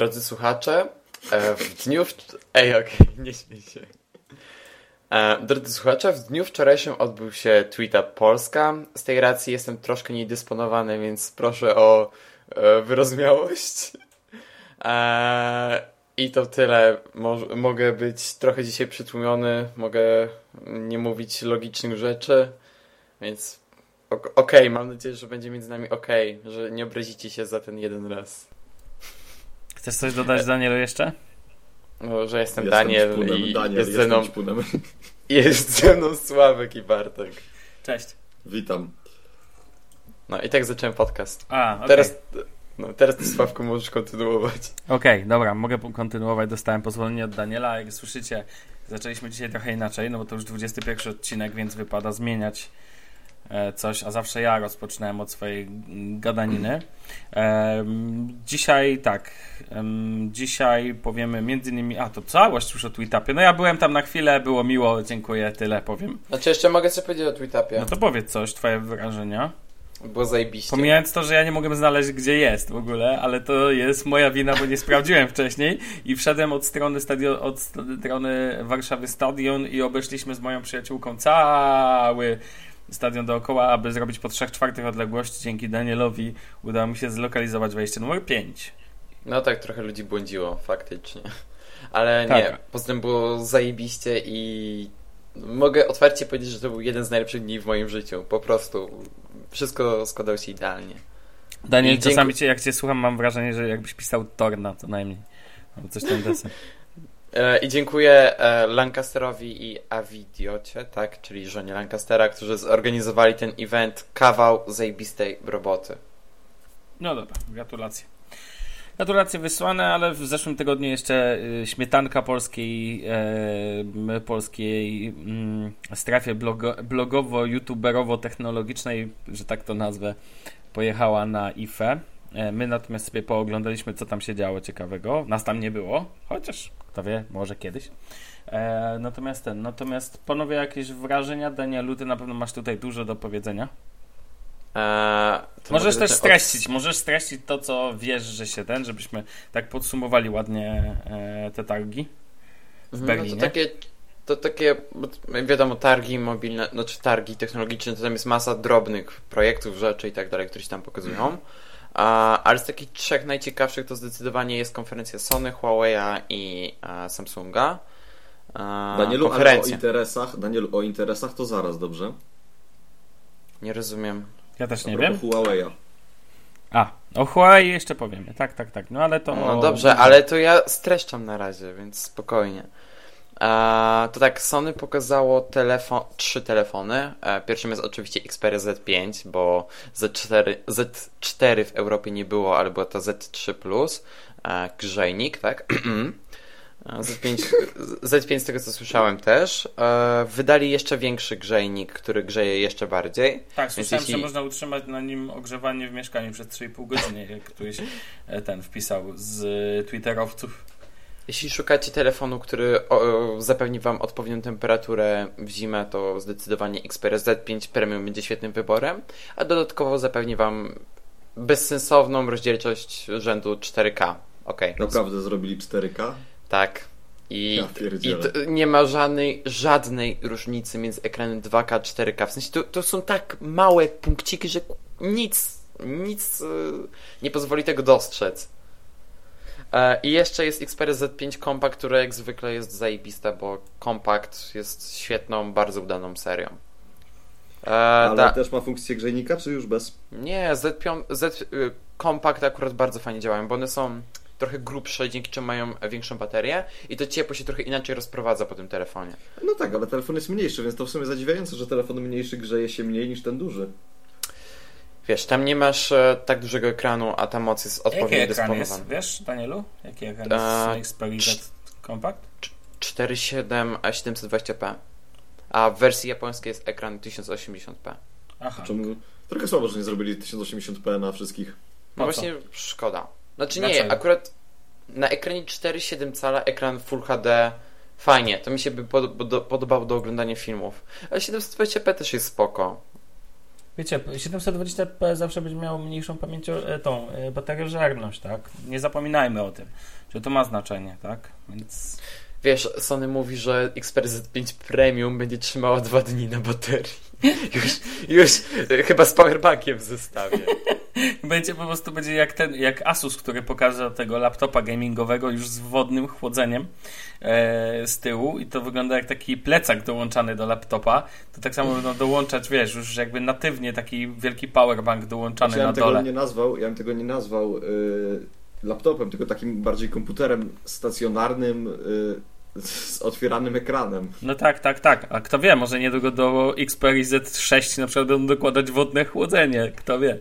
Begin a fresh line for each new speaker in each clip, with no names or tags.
Drodzy słuchacze, e, w dniu... W... Ej, okej, okay, nie śmiej się. E, drodzy słuchacze, w dniu wczorajszym odbył się Tweetup Polska. Z tej racji jestem troszkę niedysponowany, więc proszę o e, wyrozumiałość. I to tyle. Mo mogę być trochę dzisiaj przytłumiony, mogę nie mówić logicznych rzeczy, więc okej, okay, mam nadzieję, że będzie między nami okej, okay, że nie obrazicie się za ten jeden raz.
Chcesz coś dodać, Danielu, jeszcze?
No, że jestem, jestem Daniel
szpunem,
i
Daniel,
jest, ze mną, jest ze mną Sławek i Bartek.
Cześć.
Witam.
No i tak zacząłem podcast.
A, okay.
Teraz, no, teraz ty Sławku możesz kontynuować.
Okej, okay, dobra, mogę kontynuować. Dostałem pozwolenie od Daniela. Jak słyszycie, zaczęliśmy dzisiaj trochę inaczej, no bo to już 21 odcinek, więc wypada zmieniać coś, a zawsze ja rozpoczynałem od swojej gadaniny. Dzisiaj tak, dzisiaj powiemy między innymi, a to całość już o Tweetupie. No ja byłem tam na chwilę, było miło, dziękuję, tyle powiem.
Znaczy jeszcze mogę coś powiedzieć o Tweetupie.
No to powiedz coś, twoje wrażenia.
Było zajebiście.
Pomijając to, że ja nie mogłem znaleźć, gdzie jest w ogóle, ale to jest moja wina, bo nie sprawdziłem wcześniej i wszedłem od strony, stadion, od strony Warszawy Stadion i obeszliśmy z moją przyjaciółką cały stadion dookoła, aby zrobić po 3 czwartych odległości. Dzięki Danielowi udało mi się zlokalizować wejście numer 5.
No tak, trochę ludzi błądziło, faktycznie. Ale tak. nie, poza tym było zajebiście i mogę otwarcie powiedzieć, że to był jeden z najlepszych dni w moim życiu. Po prostu wszystko składało się idealnie.
Daniel, I czasami cię, jak cię słucham, mam wrażenie, że jakbyś pisał Torna co najmniej. Albo coś tam desem.
E, I dziękuję e, Lancasterowi i Avidiocie, tak, czyli żonie Lancastera, którzy zorganizowali ten event kawał zajbistej roboty.
No dobra, gratulacje. Gratulacje wysłane, ale w zeszłym tygodniu jeszcze y, śmietanka polskiej, e, polskiej mm, strefie blogo, blogowo-youtuberowo-technologicznej, że tak to nazwę, pojechała na IFE. E, my natomiast sobie pooglądaliśmy, co tam się działo ciekawego. Nas tam nie było, chociaż kto wie, może kiedyś. E, natomiast ten, natomiast panowie jakieś wrażenia, Danielu, ty na pewno masz tutaj dużo do powiedzenia. Eee, możesz też streścić, od... możesz streścić to, co wiesz, że się ten, żebyśmy tak podsumowali ładnie e, te targi w Berlinie.
No to takie, to takie, wiadomo, targi mobilne, znaczy targi technologiczne, to tam jest masa drobnych projektów, rzeczy i tak dalej, które się tam pokazują. Mhm. Ale z takich trzech najciekawszych to zdecydowanie jest konferencja Sony, Huawei'a i Samsunga.
A, Danielu, konferencja. ale o interesach, Danielu, o interesach to zaraz, dobrze?
Nie rozumiem.
Ja też nie wiem.
Huawei'a.
A, o Huawei jeszcze powiemy. Tak, tak, tak. No ale to.
No dobrze, ale to ja streszczam na razie, więc spokojnie. E, to tak, Sony pokazało telefon, trzy telefony. E, pierwszym jest oczywiście Xperia Z5, bo Z4, Z4 w Europie nie było, ale była to Z3 Plus. E, grzejnik, tak? Z5, Z5 z tego co słyszałem też. Wydali jeszcze większy grzejnik, który grzeje jeszcze bardziej.
Tak, słyszałem, jeśli... że można utrzymać na nim ogrzewanie w mieszkaniu przez 3,5 godziny, jak ktoś ten wpisał z twitterowców.
Jeśli szukacie telefonu, który o, zapewni Wam odpowiednią temperaturę w zimę, to zdecydowanie Xperia Z5 Premium będzie świetnym wyborem, a dodatkowo zapewni Wam bezsensowną rozdzielczość rzędu 4K. Okay.
Naprawdę zrobili 4K?
Tak. I, ja i nie ma żadnej, żadnej różnicy między ekranem 2K a 4K. W sensie to, to są tak małe punkciki, że nic, nic yy, nie pozwoli tego dostrzec. E, I jeszcze jest Xperia Z5 Compact, która jak zwykle jest zajebista, bo Compact jest świetną, bardzo udaną serią.
E, Ale da... też ma funkcję grzejnika, czy już bez?
Nie, Z5, Z y, Compact akurat bardzo fajnie działają, bo one są trochę grubsze, dzięki czemu mają większą baterię i to ciepło się trochę inaczej rozprowadza po tym telefonie.
No tak, ale telefon jest mniejszy, więc to w sumie zadziwiające, że telefon mniejszy grzeje się mniej niż ten duży.
Wiesz, tam nie masz e, tak dużego ekranu, a ta moc jest odpowiednio dysponowana.
Jest, wiesz, Danielu? Jaki ekran jest e, Xperia Z Compact?
4.7 a 720p. A w wersji japońskiej jest ekran 1080p.
Aha. Czemu? Trochę słabo, że nie zrobili 1080p na wszystkich.
No właśnie szkoda. Znaczy Dlaczego? nie, akurat na ekranie 4,7 cala ekran Full HD fajnie, to mi się by podobało do oglądania filmów. Ale 720p też jest spoko.
Wiecie, 720p zawsze będzie miało mniejszą pamięć, e, tą e, bateriożerność, tak? Nie zapominajmy o tym, że to ma znaczenie, tak? Więc
Wiesz, Sony mówi, że Xperia Z5 Premium będzie trzymała dwa dni na baterii. Już, już chyba z powerbankiem w zestawie.
będzie po prostu będzie jak ten, jak Asus, który pokaże tego laptopa gamingowego już z wodnym chłodzeniem e, z tyłu i to wygląda jak taki plecak dołączany do laptopa. To tak samo będą dołączać, wiesz, już jakby natywnie taki wielki powerbank dołączany
ja
na
bym tego
dole.
nie nazwał, ja bym tego nie nazwał y, laptopem, tylko takim bardziej komputerem stacjonarnym y, z otwieranym ekranem.
No tak, tak, tak. A kto wie, może niedługo do Xperia Z6 na przykład będą dokładać wodne chłodzenie. Kto wie.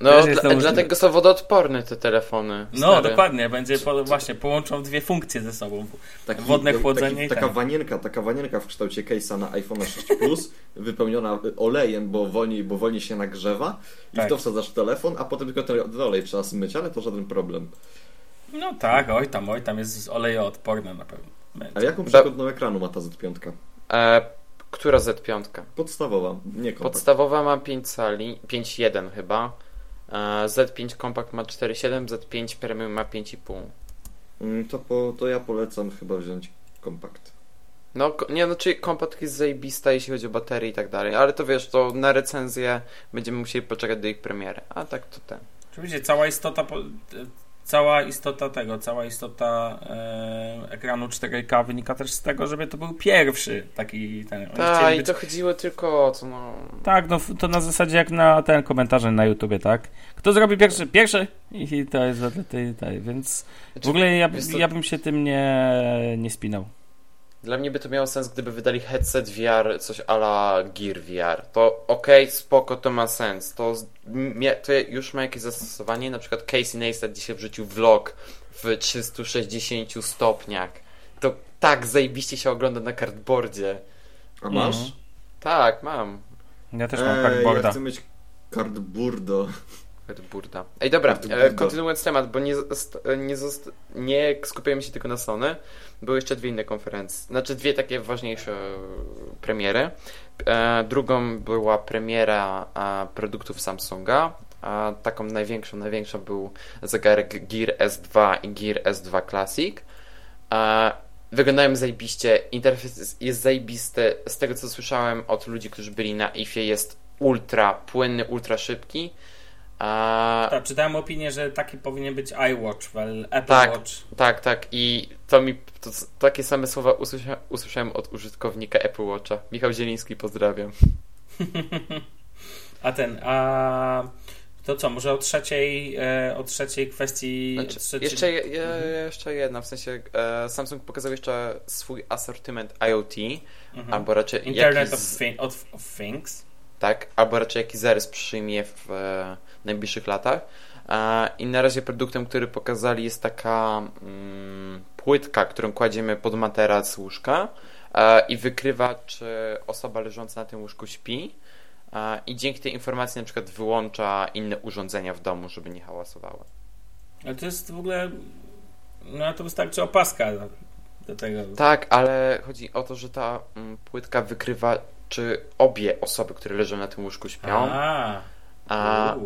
No, dla, dlatego są wodoodporne te telefony.
No, dokładnie. Będzie po, właśnie połączą dwie funkcje ze sobą.
Taki,
Wodne chłodzenie
taki,
i
taka
ten.
wanienka, taka wanienka w kształcie case'a na iPhone 6 Plus, wypełniona olejem, bo wolniej, bo wolniej się nagrzewa i
Tak.
w to wsadzasz telefon, a potem tylko ten olej trzeba zmyć, ale to żaden problem.
No tak, oj tam, oj tam jest olejoodporne na pewno.
A jaką przekątną ekranu ma ta Z5?
E, która Z5?
Podstawowa, nie kompakt.
Podstawowa ma 5 cali, 5.1 chyba. E, Z5 Compact ma 4.7, Z5 Premium ma 5.5.
Mm, To, po, to ja polecam chyba wziąć kompakt.
No, nie, no, czyli Compact jest zajebista, jeśli chodzi o baterię i tak dalej, ale to wiesz, to na recenzję będziemy musieli poczekać do ich premiery. A tak to ten.
Oczywiście cała istota po- cała istota tego, cała istota e, ekranu 4K wynika też z tego, żeby to był pierwszy taki ten.
Tak, i
być-
to chodziło tylko o to, no.
Tak, no to na zasadzie jak na ten komentarze na YouTubie, tak? Kto zrobi pierwszy? Pierwszy! I to jest tej, tej, więc w ogóle ja, ja bym się tym nie, nie spinał.
Dla mnie by to miało sens, gdyby wydali headset VR, coś ala Gear VR. To okej, spoko, to ma sens. To, to już ma jakieś zastosowanie. Na przykład Casey Neistat dzisiaj wrzucił vlog w 360 stopniach. To tak zajebiście się ogląda na cardboardzie.
A masz?
Mhm.
Tak, mam.
Ja też mam
Ej,
cardboarda.
ja chcę mieć cardboardo.
Cardboarda. Ej, dobra,
Cardboarda.
e, kontynuując temat, bo nie, nie, nie skupiamy się tylko na Sony. Były jeszcze dwie inne konferencje. Znaczy dwie takie ważniejsze premiery. E, drugą była premiera e, produktów Samsunga. Taką największą, największą był zegarek Gear S2 i Gear S2 Classic. Wyglądają zajebiście, interfejs jest- jest zajebisty. Z tego co słyszałem od ludzi, którzy byli na IFie, jest ultra płynny, ultra szybki. A,
Tak, czytałem opinię, że taki powinien być iWatch, well, Apple
Tak.
Watch.
tak, tak. I to mi to, takie same słowa usłysza, usłyszałem od użytkownika Apple Watcha. Michał Zieliński, pozdrawiam.
A ten, a to co, może o trzeciej, e, o trzeciej kwestii...
Znaczy,
trzeci-
jeszcze, je,
Mhm.
jeszcze jedna, w sensie e, Samsung pokazał jeszcze swój asortyment IoT,
Mhm.
albo raczej
Internet
jaki
of, thi- of, of Things.
tak, albo raczej jaki zarys przyjmie w e, najbliższych latach. E, I na razie produktem, który pokazali jest taka mm, płytka, którą kładziemy pod materac łóżka e, i wykrywa, czy osoba leżąca na tym łóżku śpi. E, I dzięki tej informacji na przykład wyłącza inne urządzenia w domu, żeby nie hałasowały.
Ale to jest w ogóle... No to wystarczy opaska do, tego.
Tak, ale chodzi o to, że ta mm, płytka wykrywa, czy obie osoby, które leżą na tym łóżku śpią.
A,
A.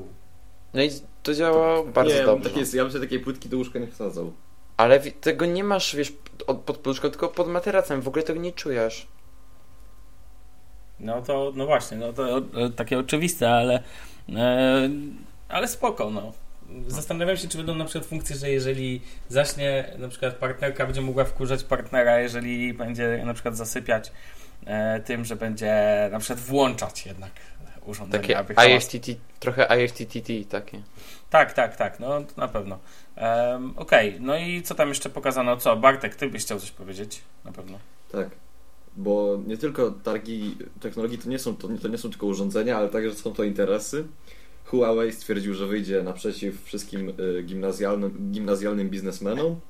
no i to działa bardzo
nie,
dobrze.
takie, ja bym sobie takiej płytki do łóżka nie wsadzał.
Ale tego nie masz, wiesz, od, pod poduszką, tylko pod materacem. W ogóle tego nie czujesz.
No to, no właśnie, no to e, takie oczywiste, ale e, ale spoko, no. Zastanawiam się, czy będą na przykład funkcje, że jeżeli zaśnie na przykład partnerka będzie mogła wkurzać partnera, jeżeli będzie na przykład zasypiać e, tym, że będzie na przykład włączać jednak urządzenie.
Takie
aby hałas-
IFTT, trochę IFTTT takie.
Tak, tak, tak, no na pewno. Um, Okej, no i co tam jeszcze pokazano? Co, Bartek, ty byś chciał coś powiedzieć? Na pewno.
Tak. Bo nie tylko targi technologii to nie są, to, to nie są tylko urządzenia, ale także są to interesy. Huawei stwierdził, że wyjdzie naprzeciw wszystkim y, gimnazjalnym, gimnazjalnym biznesmenom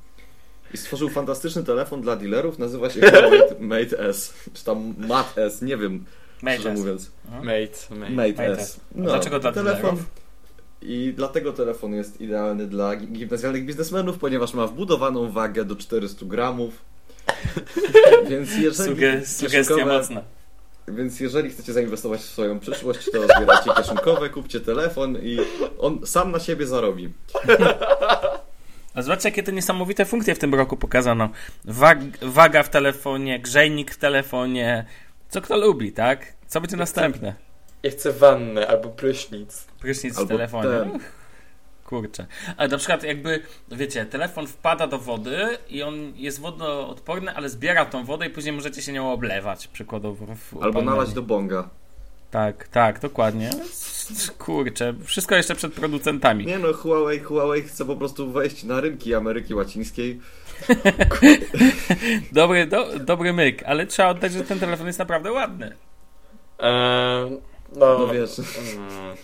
i stworzył fantastyczny telefon dla dealerów, nazywa się Huawei Mate S, czy tam Mate S, nie wiem,
Mate S.
mówiąc.
Mhm.
Mate, mate.
Mate,
Mate
S.
S. A dlaczego dla
telefon? I dlatego telefon jest idealny dla gi- gimnazjalnych biznesmenów, ponieważ ma wbudowaną wagę do 400 gramów. Więc jeżeli
Suge- sugestia
kieszonkowe,
mocna.
więc jeżeli chcecie zainwestować w swoją przyszłość, to zbierajcie kieszonkowe, kupcie telefon i on sam na siebie zarobi.
A zobaczcie, jakie to niesamowite funkcje w tym roku pokazano. Wag, waga w telefonie, grzejnik w telefonie. Co kto lubi, tak? Co będzie następne?
Ja chcę wannę albo prysznic.
Prysznic w
Albo
telefonie.
ten.
Kurczę. Ale na przykład jakby, wiecie, telefon wpada do wody i on jest wodoodporny, ale zbiera tą wodę i później możecie się nią oblewać, przykładowo. W
Albo nalać do bonga.
Tak, tak, dokładnie. Kurczę, wszystko jeszcze przed producentami.
Nie no, Huawei, Huawei chce po prostu wejść na rynki Ameryki Łacińskiej.
Dobry, do, dobry myk, ale trzeba oddać, że ten telefon jest naprawdę ładny.
Eee, no,
No wiesz.
Mm.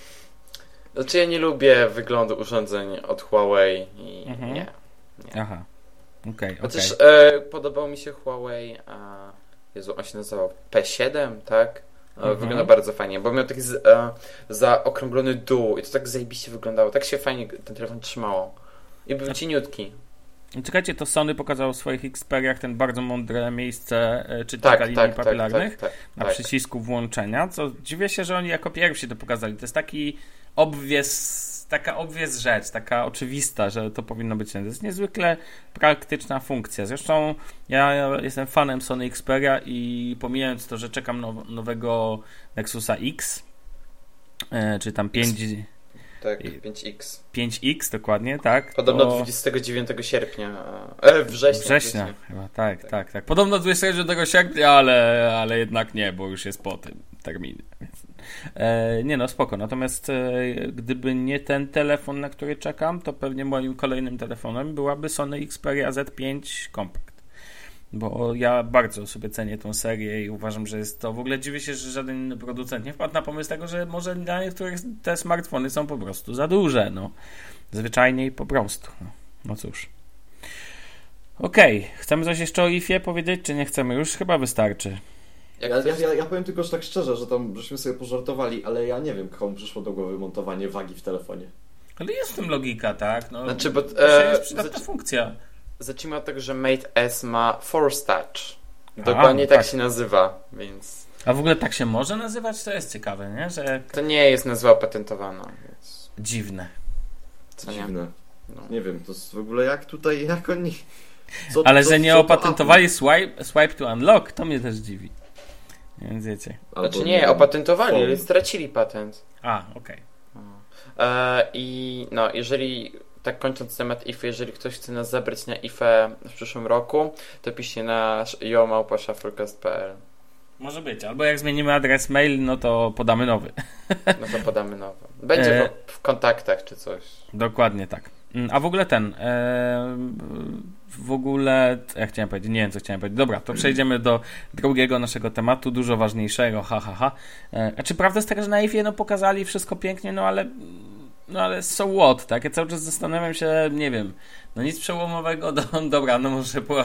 Znaczy ja nie lubię wyglądu urządzeń od Huawei i
Mhm.
nie.
Aha. Okej, okej.
Chociaż e, podobał mi się Huawei, a Jezu, on się nazywał P7, tak? E,
Mhm.
Wygląda bardzo fajnie, bo miał taki z, e, zaokrąglony dół i to tak zajebiście wyglądało. Tak się fajnie ten telefon trzymało. I był cieniutki.
Czekajcie, to Sony pokazało w swoich Xperiach ten bardzo mądre miejsce e, czytnika
Tak,
linii
tak, tak,
papilarnych
tak, tak,
na
tak.
przycisku włączenia, co dziwię się, że oni jako pierwsi to pokazali. To jest taki obwies, taka obwies rzecz, taka oczywista, że to powinno być. To jest niezwykle praktyczna funkcja. Zresztą ja jestem fanem Sony Xperia i pomijając to, że czekam now, nowego Nexusa X, e, czy tam 5,
Tak,
I-
5X.
5X dokładnie, tak?
Podobno
to-
29 sierpnia. E, września.
Września chyba, tak, tak, tak, Podobno 29 sierpnia, ale, ale jednak nie, bo już jest po tym terminie. E, nie no, spoko. Natomiast e, gdyby nie ten telefon, na który czekam, to pewnie moim kolejnym telefonem byłaby Sony Xperia Z5 Compact. Bo ja bardzo sobie cenię tą serię i uważam, że jest to. W ogóle dziwię się, że żaden inny producent nie wpadł na pomysł tego, że może dla niektórych te smartfony są po prostu za duże. No. Zwyczajnie i po prostu. No, no cóż. Okej, chcemy coś jeszcze o IFie powiedzieć, czy nie chcemy? Już chyba wystarczy.
Ja, ja, ja, ja powiem tylko że tak szczerze, że tam żeśmy sobie pożartowali, ale ja nie wiem, komu przyszło do głowy montowanie wagi w telefonie.
Ale jest w tym logika, tak? No,
Znaczy, bo,
to
e,
jest przydatna
zac-
funkcja.
Zacznijmy od tego, że Mate S ma Force Touch.
A,
Dokładnie
no
tak,
tak.
się nazywa, więc
A w ogóle tak się może nazywać? To jest ciekawe, nie? Że
to nie jest nazwa opatentowana, więc
dziwne.
co nie?
Dziwne.
No.
Nie wiem, to w ogóle jak tutaj, jak oni... Co,
Ale
co-
że nie
co
opatentowali swipe, swipe to unlock, to mnie też dziwi. Więc wiecie.
Albo
Znaczy nie, opatentowali, ale stracili patent.
A, okej.
E, I no, jeżeli, tak kończąc temat IFE, jeżeli ktoś chce nas zabrać na IFE w przyszłym roku, to piszcie na jomałpaszafurcast.pl
Może być. Albo jak zmienimy adres mail, no to podamy nowy.
No to podamy nowe. Będzie
E.
w, kontaktach czy coś.
Dokładnie tak. Mm, A w ogóle ten. E, w ogóle. Ja chciałem powiedzieć, nie wiem co chciałem powiedzieć. Dobra, to przejdziemy do drugiego naszego tematu, dużo ważniejszego. Ha, ha, ha. E, a czy prawda jest taka, że na IFie no, pokazali wszystko pięknie, no ale. No ale so what, tak? Ja cały czas zastanawiam się, nie wiem, no nic przełomowego, do, dobra, no może po,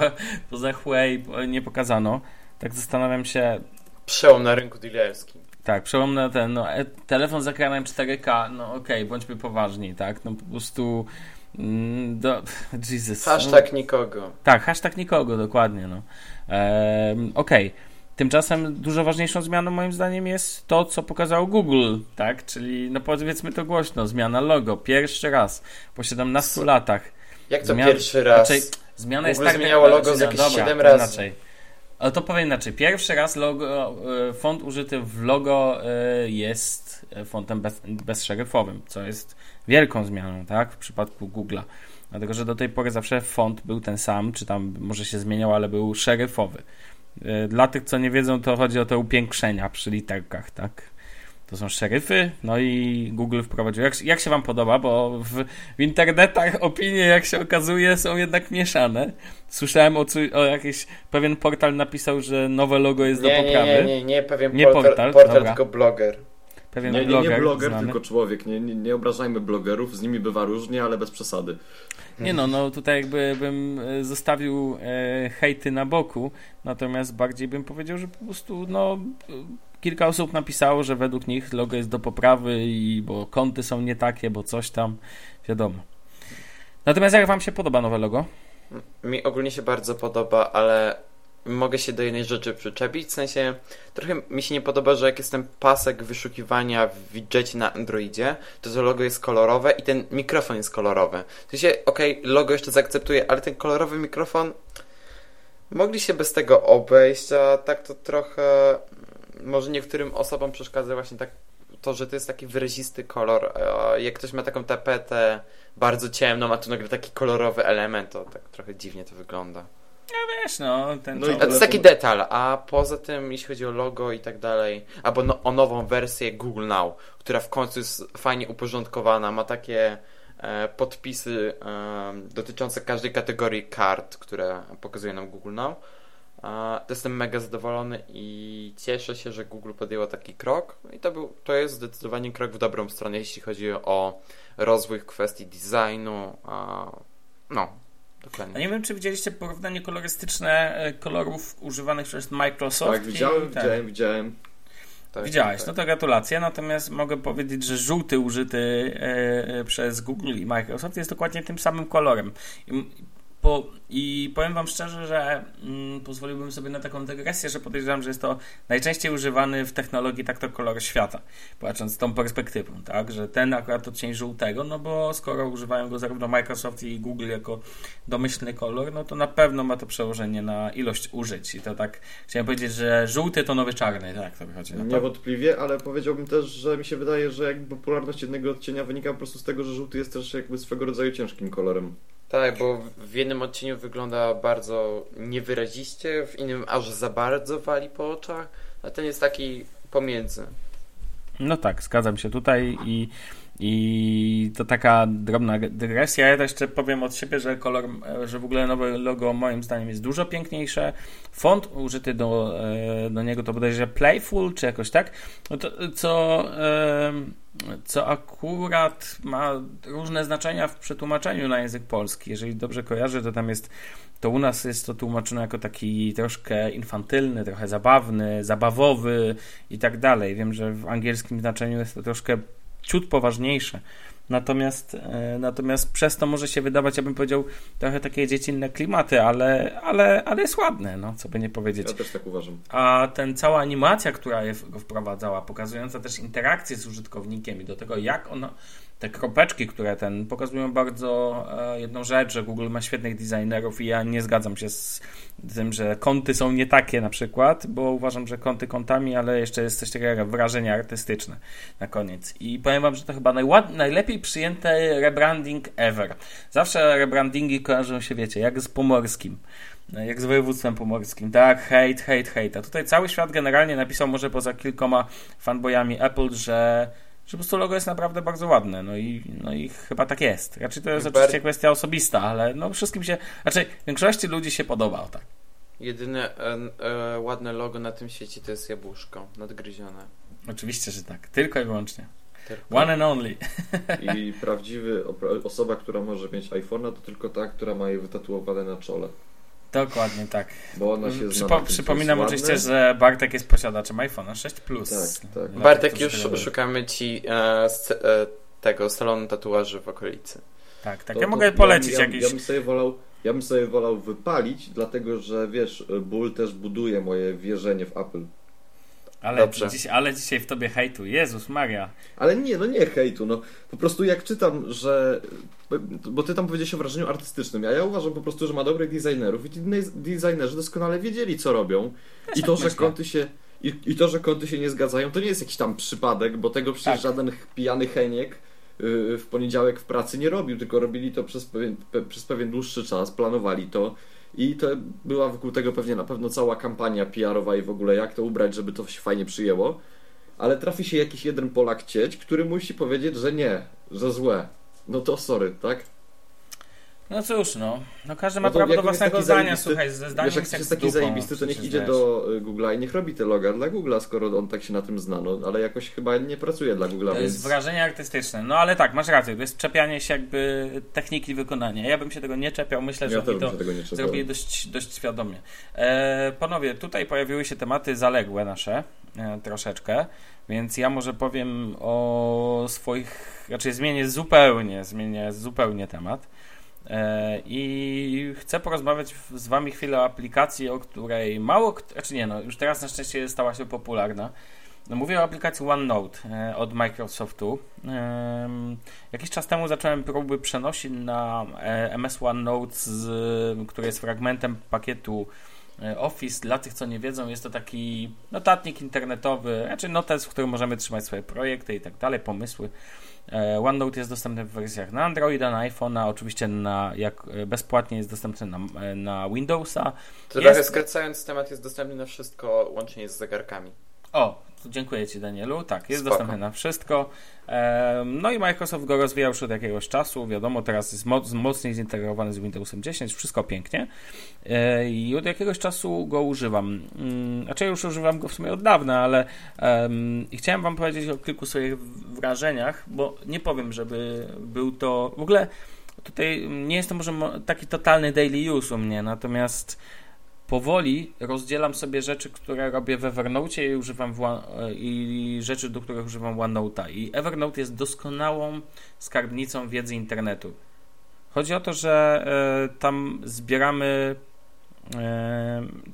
poza Huawei nie pokazano. Tak zastanawiam się,
Przełom na rynku dealerskim.
tak, przełomny ten, no, e, telefon z ekranem 4K, no okej, bądźmy poważni, tak, no po prostu mm, do, Jesus.
Hashtag nikogo.
Tak, hashtag nikogo, dokładnie, no. Ehm, okej. Tymczasem dużo ważniejszą zmianą moim zdaniem jest to, co pokazał Google, tak, czyli no powiedzmy to głośno, zmiana logo, pierwszy raz po 17 latach.
Jak to
Zmian-
pierwszy raz?
Znaczy, zmiana jest
Google
tak...
zmieniało logo z jakieś
dobra,
siedem
to
razy.
Inaczej. Ale to powiem inaczej. Pierwszy raz logo, e, font użyty w logo e, jest fontem bez, bezszeryfowym, co jest wielką zmianą, tak, w przypadku Google'a. Dlatego, że do tej pory zawsze font był ten sam, czy tam może się zmieniał, ale był szeryfowy. E, Dla tych, co nie wiedzą, to chodzi o te upiększenia przy literkach, tak. To są szeryfy, no i Google wprowadził. Jak, jak się Wam podoba? Bo w, w internetach opinie, jak się okazuje, są jednak mieszane. Słyszałem o, o jakiś pewien portal napisał, że nowe logo jest do
Nie, nie,
poprawy.
nie, nie, nie, pewien
Nie
portal,
portal,
portal, tylko bloger.
Pewien
Nie, nie,
bloger,
nie bloger,
znany.
tylko człowiek. Nie, nie, nie obrażajmy blogerów, z nimi bywa różnie, ale bez przesady.
Nie no, no tutaj jakby bym e, zostawił e, hejty na boku, natomiast bardziej bym powiedział, że po prostu no e, kilka osób napisało, że według nich logo jest do poprawy i bo kąty są nie takie, bo coś tam, wiadomo. Natomiast jak wam się podoba nowe logo?
Mi ogólnie się bardzo podoba, ale mogę się do jednej rzeczy przyczepić, w sensie trochę mi się nie podoba, że jak jest ten pasek wyszukiwania w widgetie na Androidzie, to to logo jest kolorowe i ten mikrofon jest kolorowy. W sensie, okej, okay, logo jeszcze zaakceptuję, ale ten kolorowy mikrofon mogli się bez tego obejść, a tak to trochę może niektórym osobom przeszkadza właśnie tak to, że to jest taki wyrazisty kolor. Jak ktoś ma taką tapetę bardzo ciemną, a tu nagle taki kolorowy element, to tak trochę dziwnie to wygląda.
No wiesz, no. Ten
no i to jest taki detal, a poza tym, jeśli chodzi o logo i tak dalej, albo no, o nową wersję Google Now, która w końcu jest fajnie uporządkowana, ma takie e, podpisy e, dotyczące każdej kategorii kart, które pokazuje nam Google Now to jestem mega zadowolony i cieszę się, że Google podjęło taki krok. I to, był, to jest zdecydowanie krok w dobrą stronę, jeśli chodzi o rozwój w kwestii designu. No, dokładnie.
A nie wiem, czy widzieliście porównanie kolorystyczne e, kolorów używanych przez Microsoft.
Tak, widziałem, widziałem, widziałem.
Tak, Widziałeś, tak. no to gratulacje. Natomiast mogę powiedzieć, że żółty użyty e, e, przez Google i Microsoft jest dokładnie tym samym kolorem. I po, I powiem Wam szczerze, że mm, pozwoliłbym sobie na taką dygresję, że podejrzewam, że jest to najczęściej używany w technologii tak to kolor świata, patrząc z tą perspektywą, tak, że ten akurat odcień żółtego, no bo skoro używają go zarówno Microsoft i Google jako domyślny kolor, no to na pewno ma to przełożenie na ilość użyć i to tak, chciałem powiedzieć, że żółty to nowy czarny, tak to wychodzi.
No Niewątpliwie, ale powiedziałbym też, że mi się wydaje, że jakby popularność jednego odcienia wynika po prostu z tego, że żółty jest też jakby swego rodzaju ciężkim kolorem.
Tak, bo w jednym odcieniu wygląda bardzo niewyraziście, w innym aż za bardzo wali po oczach, a ten jest taki pomiędzy.
No tak, zgadzam się tutaj i, i to taka drobna dygresja. Ja jeszcze powiem od siebie, że kolor, że w ogóle nowe logo moim zdaniem jest dużo piękniejsze. Font użyty do, e, do niego to bodajże Playful, czy jakoś tak. No co co akurat ma różne znaczenia w przetłumaczeniu na język polski. Jeżeli dobrze kojarzę, to tam jest, to u nas jest to tłumaczone jako taki troszkę infantylny, trochę zabawny, zabawowy i tak dalej. Wiem, że w angielskim znaczeniu jest to troszkę ciut poważniejsze. Natomiast, e, natomiast przez to może się wydawać, ja bym powiedział, trochę takie dziecinne klimaty, ale, ale, ale jest ładne, no, co by nie powiedzieć.
Ja też tak uważam.
A ten cała animacja, która je go wprowadzała, pokazująca też interakcję z użytkownikiem i do tego, jak ono te kropeczki, które ten pokazują bardzo e, jedną rzecz, że Google ma świetnych designerów i ja nie zgadzam się z tym, że kąty są nie takie na przykład, bo uważam, że kąty kątami, ale jeszcze jest coś takiego jak wrażenie artystyczne na koniec. I powiem wam, że to chyba najład, najlepiej przyjęty rebranding ever. Zawsze rebrandingi kojarzą się, wiecie, jak z pomorskim jak z województwem pomorskim, tak, hejt, hejt, hejt. A tutaj cały świat generalnie napisał, może poza kilkoma fanboyami Apple, że że po prostu logo jest naprawdę bardzo ładne, no i, no i chyba tak jest. Raczej to jest Ber... oczywiście kwestia osobista, ale no wszystkim się, raczej większości ludzi się podoba, tak.
Jedyne e, e, ładne logo na tym świecie to jest jabłuszko nadgryzione.
Oczywiście, że tak. Tylko i wyłącznie. Tylko. One and only.
I prawdziwy osoba, która może mieć iPhone'a, to tylko ta, która ma je wytatuowane na czole.
Dokładnie tak.
Bo ona się
Przypo Przypominam oczywiście, że Bartek jest posiadaczem iPhone'a 6 Plus.
Tak, tak.
Bartek, już szukamy ci e, e, tego salonu tatuaży w okolicy.
Tak, tak. To, ja to, mogę polecić
ja,
jakiś.
Ja bym sobie wolał. Ja bym sobie wolał wypalić, dlatego że wiesz, ból też buduje moje wierzenie w Apple.
Ale, dziś, ale dzisiaj w tobie hejtu. Jezus Maria.
Ale nie, no nie hejtu. No. Po prostu jak czytam, że... Bo ty tam powiedziałeś o wrażeniu artystycznym, a ja uważam po prostu, że ma dobrych designerów i ci designerzy doskonale wiedzieli, co robią. I to, że kąty się... I, I, to, że kąty się nie zgadzają, to nie jest jakiś tam przypadek, bo tego przecież tak. żaden pijany Heniek y, w poniedziałek w pracy nie robił, tylko robili to przez pewien, przez pewien dłuższy czas, planowali to i to była wokół tego pewnie na pewno cała kampania PR-owa i w ogóle jak to ubrać, żeby to się fajnie przyjęło. Ale trafi się jakiś jeden Polak cieć, który musi powiedzieć, że nie, że złe. No to sorry, tak?
No cóż, no. no każdy ma no prawo do własnego zdania, słuchaj, ze zdaniem
wiesz, jak jest taki zajebisty, to niech idzie do y, Google'a i niech robi te loga dla Google'a, skoro on tak się na tym zna, no, ale jakoś chyba nie pracuje dla Google'a,
To
więc...
jest wrażenie artystyczne, no ale tak, masz rację, to jest czepianie się jakby techniki wykonania. Ja bym się tego nie czepiał, myślę,
ja
że
to
zrobili dość, dość świadomie. E, panowie, tutaj pojawiły się tematy zaległe nasze, e, troszeczkę, więc ja może powiem o swoich, raczej zmienię zupełnie, zmienię zupełnie temat. E, I chcę porozmawiać z Wami chwilę o aplikacji, o której mało, znaczy nie no, już teraz na szczęście stała się popularna. No, mówię o aplikacji OneNote e, od Microsoftu. Jakiś czas temu zacząłem próby przenosin na e, MS OneNote, który jest fragmentem pakietu Office. Dla tych, co nie wiedzą, jest to taki notatnik internetowy, znaczy notes, w którym możemy trzymać swoje projekty i tak dalej, pomysły. E, OneNote jest dostępny w wersjach na Androida, na iPhone'a, oczywiście na, jak e, bezpłatnie jest dostępny na, e, na Windowsa.
To trochę skracając temat, jest dostępny na wszystko, łącznie z zegarkami.
O, dziękuję Ci Danielu. Tak, jest Spoko. dostępny na wszystko. No i Microsoft go rozwijał już od jakiegoś czasu. Wiadomo, teraz jest moc, mocniej zintegrowany z Windowsem 10, wszystko pięknie. E, I od jakiegoś czasu go używam. Mm, znaczy, już używam go w sumie od dawna, ale um, chciałem Wam powiedzieć o kilku swoich wrażeniach, bo nie powiem, żeby był to. W ogóle tutaj nie jest to może taki totalny daily use u mnie, natomiast powoli rozdzielam sobie rzeczy, które robię w Evernote i używam One, i rzeczy, do których używam OneNote'a. I Evernote jest doskonałą skarbnicą wiedzy internetu. Chodzi o to, że y, tam zbieramy, y,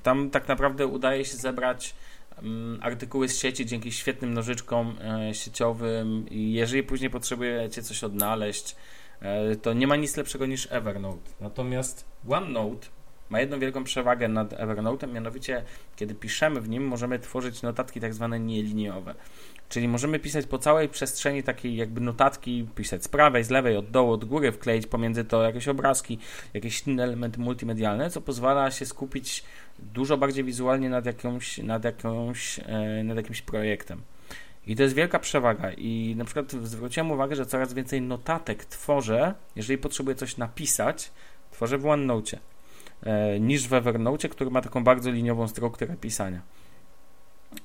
tam tak naprawdę udaje się zebrać y, artykuły z sieci dzięki świetnym nożyczkom e, sieciowym i jeżeli później potrzebujecie coś odnaleźć, to nie ma nic lepszego niż Evernote. Natomiast OneNote ma jedną wielką przewagę nad Evernote'em, mianowicie kiedy piszemy w nim, możemy tworzyć notatki tak zwane nieliniowe. Czyli możemy pisać po całej przestrzeni takiej jakby notatki, pisać z prawej, z lewej, od dołu, od góry, wkleić pomiędzy to jakieś obrazki, jakieś inne elementy multimedialne, co pozwala się skupić dużo bardziej wizualnie nad, jakąś, nad, jakąś, e, nad jakimś projektem. I to jest wielka przewaga. I na przykład zwróciłem uwagę, że coraz więcej notatek tworzę, jeżeli potrzebuję coś napisać, tworzę w OneNote. E, niż w Evernote, który ma taką bardzo liniową strukturę pisania.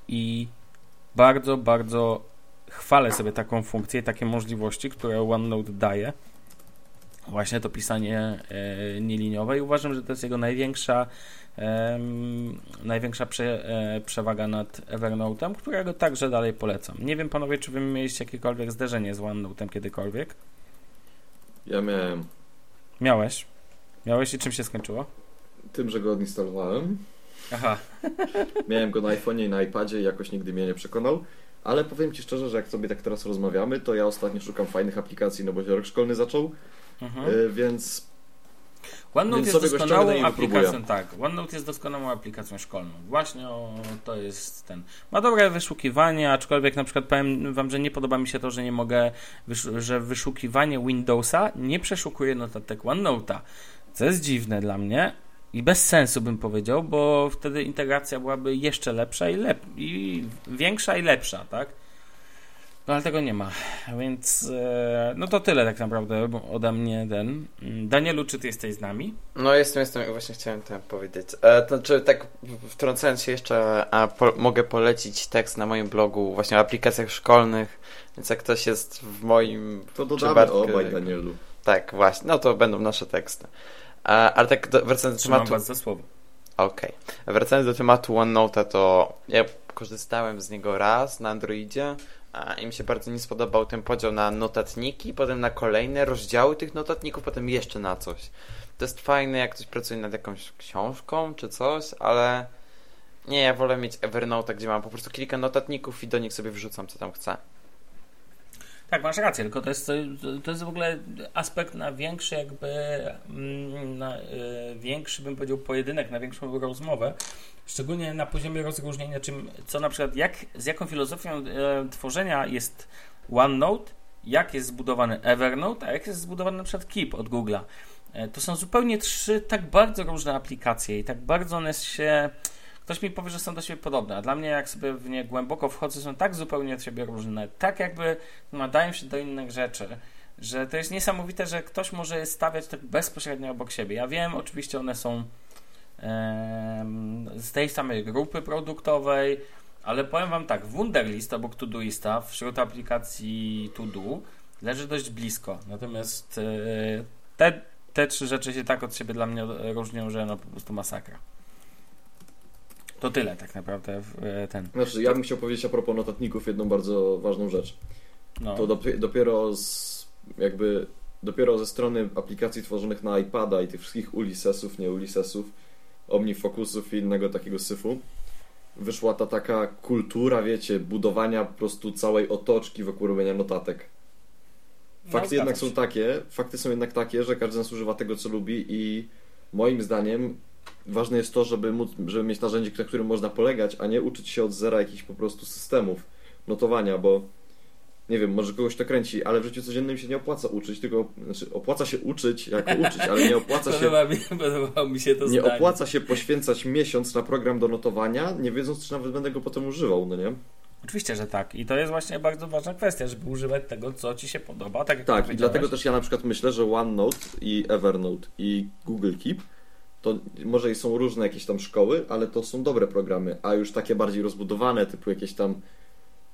I bardzo, bardzo chwalę sobie taką funkcję, takie możliwości, które OneNote daje. Właśnie to pisanie e, nieliniowe i uważam, że to jest jego największa największa prze, e, przewaga nad Evernote'em, którego także dalej polecam. Nie wiem panowie, czy wy mieliście jakiekolwiek zderzenie z OneNote'em kiedykolwiek?
Ja miałem.
Miałeś? Miałeś i czym się skończyło?
Tym, że go odinstalowałem.
Aha.
Miałem go na iPhone'ie i na iPadzie i jakoś nigdy mnie nie przekonał. Ale powiem Ci szczerze, że jak sobie tak teraz rozmawiamy, to ja ostatnio szukam fajnych aplikacji, no bo się rok szkolny zaczął, mhm. y, więc
OneNote jest doskonałą aplikacją, tak. OneNote jest doskonałą aplikacją szkolną. Właśnie o, to jest ten. Ma dobre wyszukiwanie, aczkolwiek na przykład powiem Wam, że nie podoba mi się to, że nie mogę, że wyszukiwanie Windowsa nie przeszukuje notatek OneNote'a. Co jest dziwne dla mnie, i bez sensu bym powiedział, bo wtedy integracja byłaby jeszcze lepsza i, lep i większa i lepsza, tak? No ale tego nie ma, więc e, no to tyle tak naprawdę ode mnie ten. Danielu, czy ty jesteś z nami?
No jestem, jestem i właśnie chciałem to powiedzieć. E, to znaczy tak wtrącając się jeszcze, a po, mogę polecić tekst na moim blogu właśnie o aplikacjach szkolnych, więc jak ktoś jest w moim
To dodamy obaj Danielu.
Tak, właśnie, no to będą nasze teksty. Ale tak do, wracając do tematu...
was za słowo.
Okej. Okay. Wracając do tematu OneNote, to ja korzystałem z niego raz na Androidzie i mi się bardzo nie spodobał ten podział na notatniki, potem na kolejne rozdziały tych notatników, potem jeszcze na coś. To jest fajne, jak ktoś pracuje nad jakąś książką czy coś, ale nie, ja wolę mieć Evernote, gdzie mam po prostu kilka notatników i do nich sobie wrzucam, co tam chcę.
Tak, masz rację, tylko to jest, to jest w ogóle aspekt na większy jakby, mm, na y, większy bym powiedział pojedynek, na większą rozmowę, szczególnie na poziomie rozróżnienia, czym, co na przykład, jak, z jaką filozofią y, tworzenia jest OneNote, jak jest zbudowany Evernote, a jak jest zbudowany na przykład Keep od Google'a. Y, to są zupełnie trzy tak bardzo różne aplikacje i tak bardzo one się Ktoś mi powie, że są do siebie podobne, a dla mnie jak sobie w nie głęboko wchodzę, są tak zupełnie od siebie różne, tak jakby nadają się do innych rzeczy, że to jest niesamowite, że ktoś może stawiać tak bezpośrednio obok siebie. Ja wiem, oczywiście one są z tej samej grupy produktowej, ale powiem Wam tak, Wunderlist obok Todoista wśród aplikacji Todo leży dość blisko. Natomiast e, te, te trzy rzeczy się tak od siebie dla mnie różnią, że no po prostu masakra. To tyle tak naprawdę e, ten.
Znaczy, ja bym chciał powiedzieć a propos notatników jedną bardzo ważną rzecz. No. To dopiero z jakby dopiero ze strony aplikacji tworzonych na iPada i tych wszystkich Ulyssesów, nie Ulyssesów, OmniFocusów i innego takiego syfu, wyszła ta taka kultura, wiecie, budowania po prostu całej otoczki wokół robienia notatek.
No,
Fakty jednak
zgadzam
są takie, fakty są jednak takie, że każdy z nas używa tego, co lubi i moim zdaniem ważne jest to, żeby, móc, żeby mieć narzędzie, na którym można polegać, a nie uczyć się od zera jakichś po prostu systemów notowania, bo nie wiem, może kogoś to kręci, ale w życiu codziennym się nie opłaca uczyć, tylko znaczy opłaca się uczyć jako uczyć, ale nie opłaca się
Podoba mi, podobało mi się to
nie
zdanie.
opłaca się poświęcać miesiąc na program do notowania, nie wiedząc, czy nawet będę go potem używał, no nie?
Oczywiście, że tak. I to jest właśnie bardzo ważna kwestia, żeby używać tego, co ci się podoba. Tak, jak
Tak, i dlatego też ja na przykład myślę, że OneNote i Evernote i Google Keep to może i są różne jakieś tam szkoły, ale to są dobre programy, a już takie bardziej rozbudowane, typu jakieś tam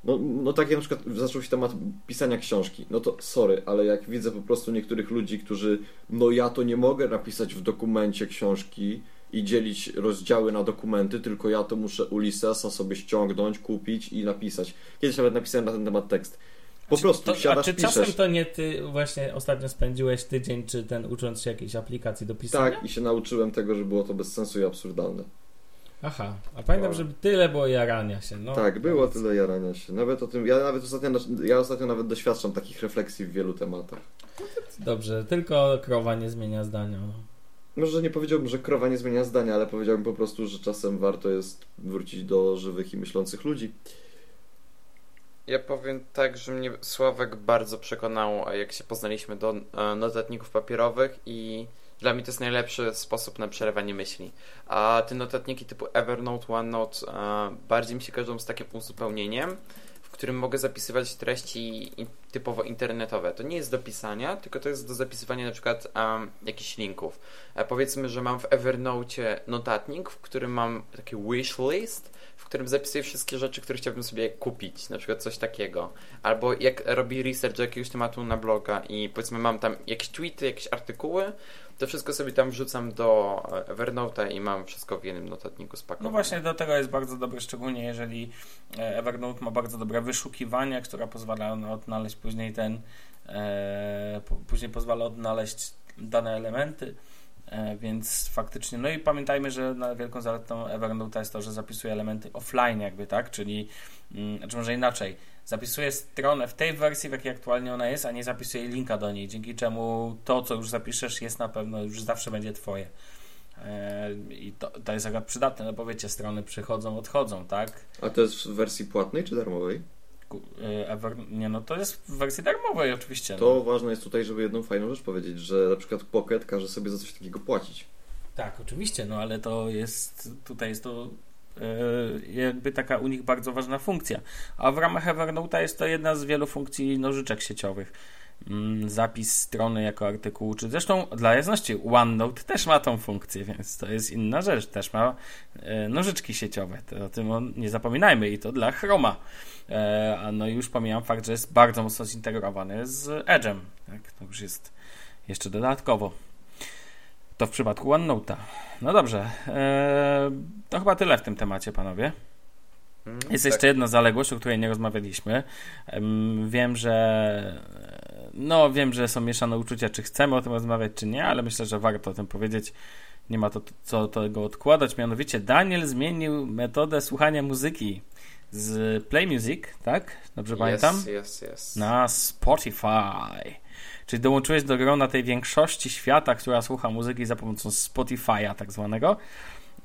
no, no takie na przykład zaczął się temat pisania książki. No to sorry, ale jak widzę po prostu niektórych ludzi, którzy no ja to nie mogę napisać w dokumencie książki i dzielić rozdziały na dokumenty, tylko ja to muszę Ulyssesa sobie ściągnąć, kupić i napisać. Kiedyś nawet napisałem na ten temat tekst. Po prostu
to,
siadasz,
A czy
piszesz.
czasem to nie ty właśnie ostatnio spędziłeś tydzień, czy ten ucząc się jakiejś aplikacji do pisania?
Tak, i się nauczyłem tego, że było to bez sensu i absurdalne.
Aha, a pamiętam,
No.
że tyle było jarania się. No,
tak, było
Więc-
tyle jarania się. Nawet o tym, ja nawet ostatnio, ja ostatnio nawet doświadczam takich refleksji w wielu tematach.
Dobrze, tylko krowa nie zmienia zdania.
Może nie powiedziałbym, że krowa nie zmienia zdania, ale powiedziałbym po prostu, że czasem warto jest wrócić do żywych i myślących ludzi.
Ja powiem tak, że mnie Sławek bardzo przekonał, jak się poznaliśmy do e, notatników papierowych i dla mnie to jest najlepszy sposób na przelewanie myśli. A te notatniki typu Evernote, OneNote e, bardziej mi się kojarzą z takim uzupełnieniem, w którym mogę zapisywać treści typowo internetowe. To nie jest do pisania, tylko to jest do zapisywania na przykład em, jakichś linków. E, powiedzmy, że mam w Evernote notatnik, w którym mam taki wish list, którym zapisuję wszystkie rzeczy, które chciałbym sobie kupić, na przykład coś takiego. Albo jak robię research jakiegoś tematu na bloga i powiedzmy mam tam jakieś tweety, jakieś artykuły, to wszystko sobie tam wrzucam do e, Evernote'a i mam wszystko w jednym notatniku spakowane.
no właśnie do tego jest bardzo dobry, szczególnie jeżeli e, Evernote ma bardzo dobre wyszukiwanie, które pozwala no, odnaleźć później ten, e, później pozwala odnaleźć dane elementy. E, Więc faktycznie, no i pamiętajmy, że wielką zaletą Evernote jest to, że zapisuje elementy offline, jakby tak, czyli, mm, znaczy może inaczej, zapisuje stronę w tej wersji, w jakiej aktualnie ona jest, a nie zapisuje linka do niej, dzięki czemu to, co już zapiszesz, jest na pewno, już zawsze będzie Twoje. E, I to, to jest akurat przydatne, no bo wiecie, strony przychodzą, odchodzą, tak?
A to jest w wersji płatnej czy darmowej?
Ever, nie, no to jest w wersji darmowej oczywiście.
To
No.
ważne jest tutaj, żeby jedną fajną rzecz powiedzieć, że na przykład Pocket każe sobie za coś takiego płacić.
Tak, oczywiście, no ale to jest, tutaj jest to e, jakby taka u nich bardzo ważna funkcja. A w ramach Evernote'a jest to jedna z wielu funkcji nożyczek sieciowych. Mm, Zapis strony jako artykułu, czy zresztą dla jasności OneNote też ma tą funkcję, więc to jest inna rzecz, też ma e, nożyczki sieciowe, to o tym nie zapominajmy i to dla Chroma. E, no i już pomijam fakt, że jest bardzo mocno zintegrowany z Edge'em, tak, to już jest jeszcze dodatkowo. To w przypadku OneNote'a. No dobrze, e, to chyba tyle w tym temacie, panowie.
Mm,
Jest
tak.
jeszcze jedna zaległość, o której nie rozmawialiśmy. Em, Wiem, że no wiem, że są mieszane uczucia, czy chcemy o tym rozmawiać, czy nie, ale myślę, że warto o tym powiedzieć. Nie ma to co tego odkładać. Mianowicie Daniel zmienił metodę słuchania muzyki z Play Music, tak? Dobrze pamiętam?
Yes, yes, yes.
Na Spotify. Czyli dołączyłeś do grona tej większości świata, która słucha muzyki za pomocą Spotify'a tak zwanego.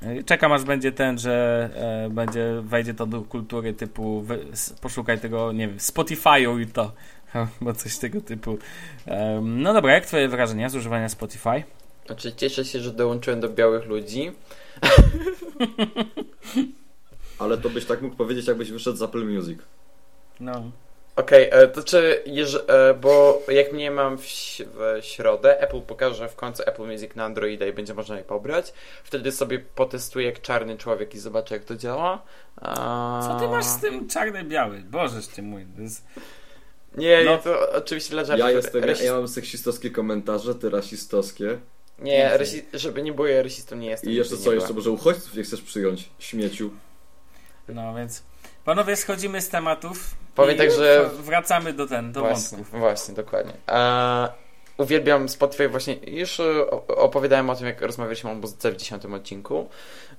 Yy, Czekam aż będzie ten, że e, będzie, wejdzie to do kultury typu wy, poszukaj tego, nie wiem, Spotify'u i to, bo coś tego typu. No dobra, jak twoje wrażenia z używania Spotify?
Znaczy cieszę się, że dołączyłem do białych ludzi.
Ale to byś tak mógł powiedzieć, jakbyś wyszedł z Apple Music.
No.
Okej, e, to czy, e, bo jak mnie mam w, w środę, Apple pokaże w końcu Apple Music na Androida i będzie można je pobrać. Wtedy sobie potestuję jak czarny człowiek i zobaczę jak to działa. A...
Co ty masz z tym czarny-biały? Bożeż ty mój. To jest...
Nie,
No.
nie, to oczywiście dla żartów.
Ja jestem, ja,
Rasist-
ja mam seksistowskie komentarze, ty rasistowskie.
Nie, rasi- żeby nie było, ja rasistą nie jestem.
I jeszcze co, jeszcze może uchodźców nie chcesz przyjąć, śmieciu.
No więc, panowie, schodzimy z tematów.
Powiem tak, że-
Wracamy do ten, do
Właśnie,
wątków.
właśnie, dokładnie. A, uwielbiam Spotify właśnie, już e, opowiadałem o tym, jak rozmawialiśmy o muzyce w dziesiątym odcinku,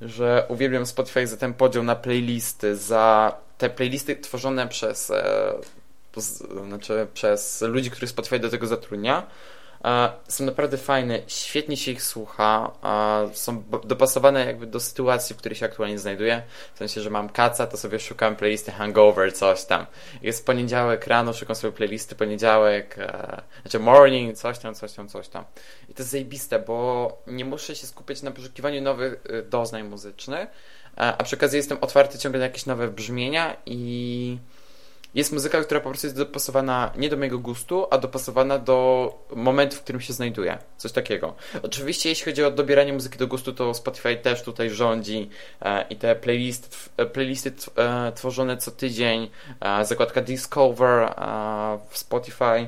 że uwielbiam Spotify za ten podział na playlisty, za te playlisty tworzone przez, e, znaczy przez ludzi, których Spotify do tego zatrudnia, są naprawdę fajne, świetnie się ich słucha, są dopasowane jakby do sytuacji, w której się aktualnie znajduję. W sensie, że mam kaca, to sobie szukam playlisty Hangover, coś tam. Jest poniedziałek rano, szukam sobie playlisty poniedziałek, e, znaczy morning, coś tam, coś tam, coś tam. I to jest zajebiste, bo nie muszę się skupiać na poszukiwaniu nowych e, doznań muzycznych, e, a przy okazji jestem otwarty ciągle na jakieś nowe brzmienia i jest muzyka, która po prostu jest dopasowana nie do mojego gustu, a dopasowana do momentu, w którym się znajduję. Coś takiego. Oczywiście, jeśli chodzi o dobieranie muzyki do gustu, to Spotify też tutaj rządzi e, i te playlisty, e, e, tworzone co tydzień, e, zakładka Discover e, w Spotify.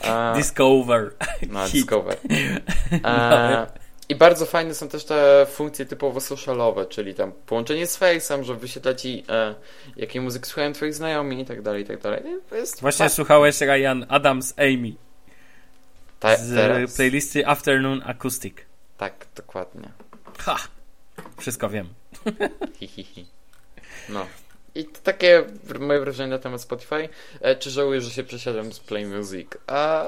E, Discover.
No, Discover. I bardzo fajne są też te funkcje typowo socialowe, czyli tam połączenie z Face'em, że wyświetla ci e, jakiej muzyki słuchają twoi znajomi i tak dalej, i tak dalej.
Właśnie słuchałeś Ryan Adams Amy
Ta,
z teraz? playlisty Afternoon Acoustic.
Tak, dokładnie.
Ha! Wszystko wiem.
Hi, hi, hi. No. I to takie moje wrażenie na temat Spotify. E, czy żałuję, że się przesiadłem z Play Music? A,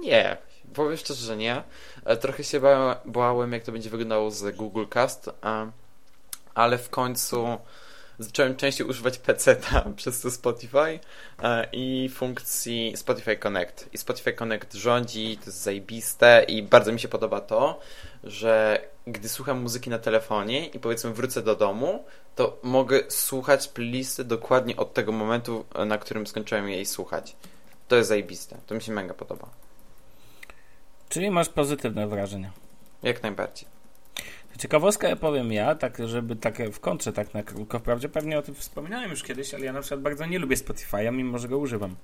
nie. Powiem szczerze, że nie. E, trochę się bałem, jak to będzie wyglądało z Google Cast, ale w końcu zacząłem częściej używać PC-ta przez to Spotify e, i funkcji Spotify Connect. I Spotify Connect rządzi, to jest zajebiste i bardzo mi się podoba to, że gdy słucham muzyki na telefonie i powiedzmy wrócę do domu, to mogę słuchać playlisty dokładnie od tego momentu, na którym skończyłem jej słuchać. To jest zajebiste. To mi się mega podoba.
Czyli masz pozytywne wrażenia.
Jak najbardziej.
Ciekawostka ja powiem ja, tak żeby tak w kontrze, tak na krótko, wprawdzie pewnie o tym wspominałem już kiedyś, ale ja na przykład bardzo nie lubię Spotify'a, mimo że go używam.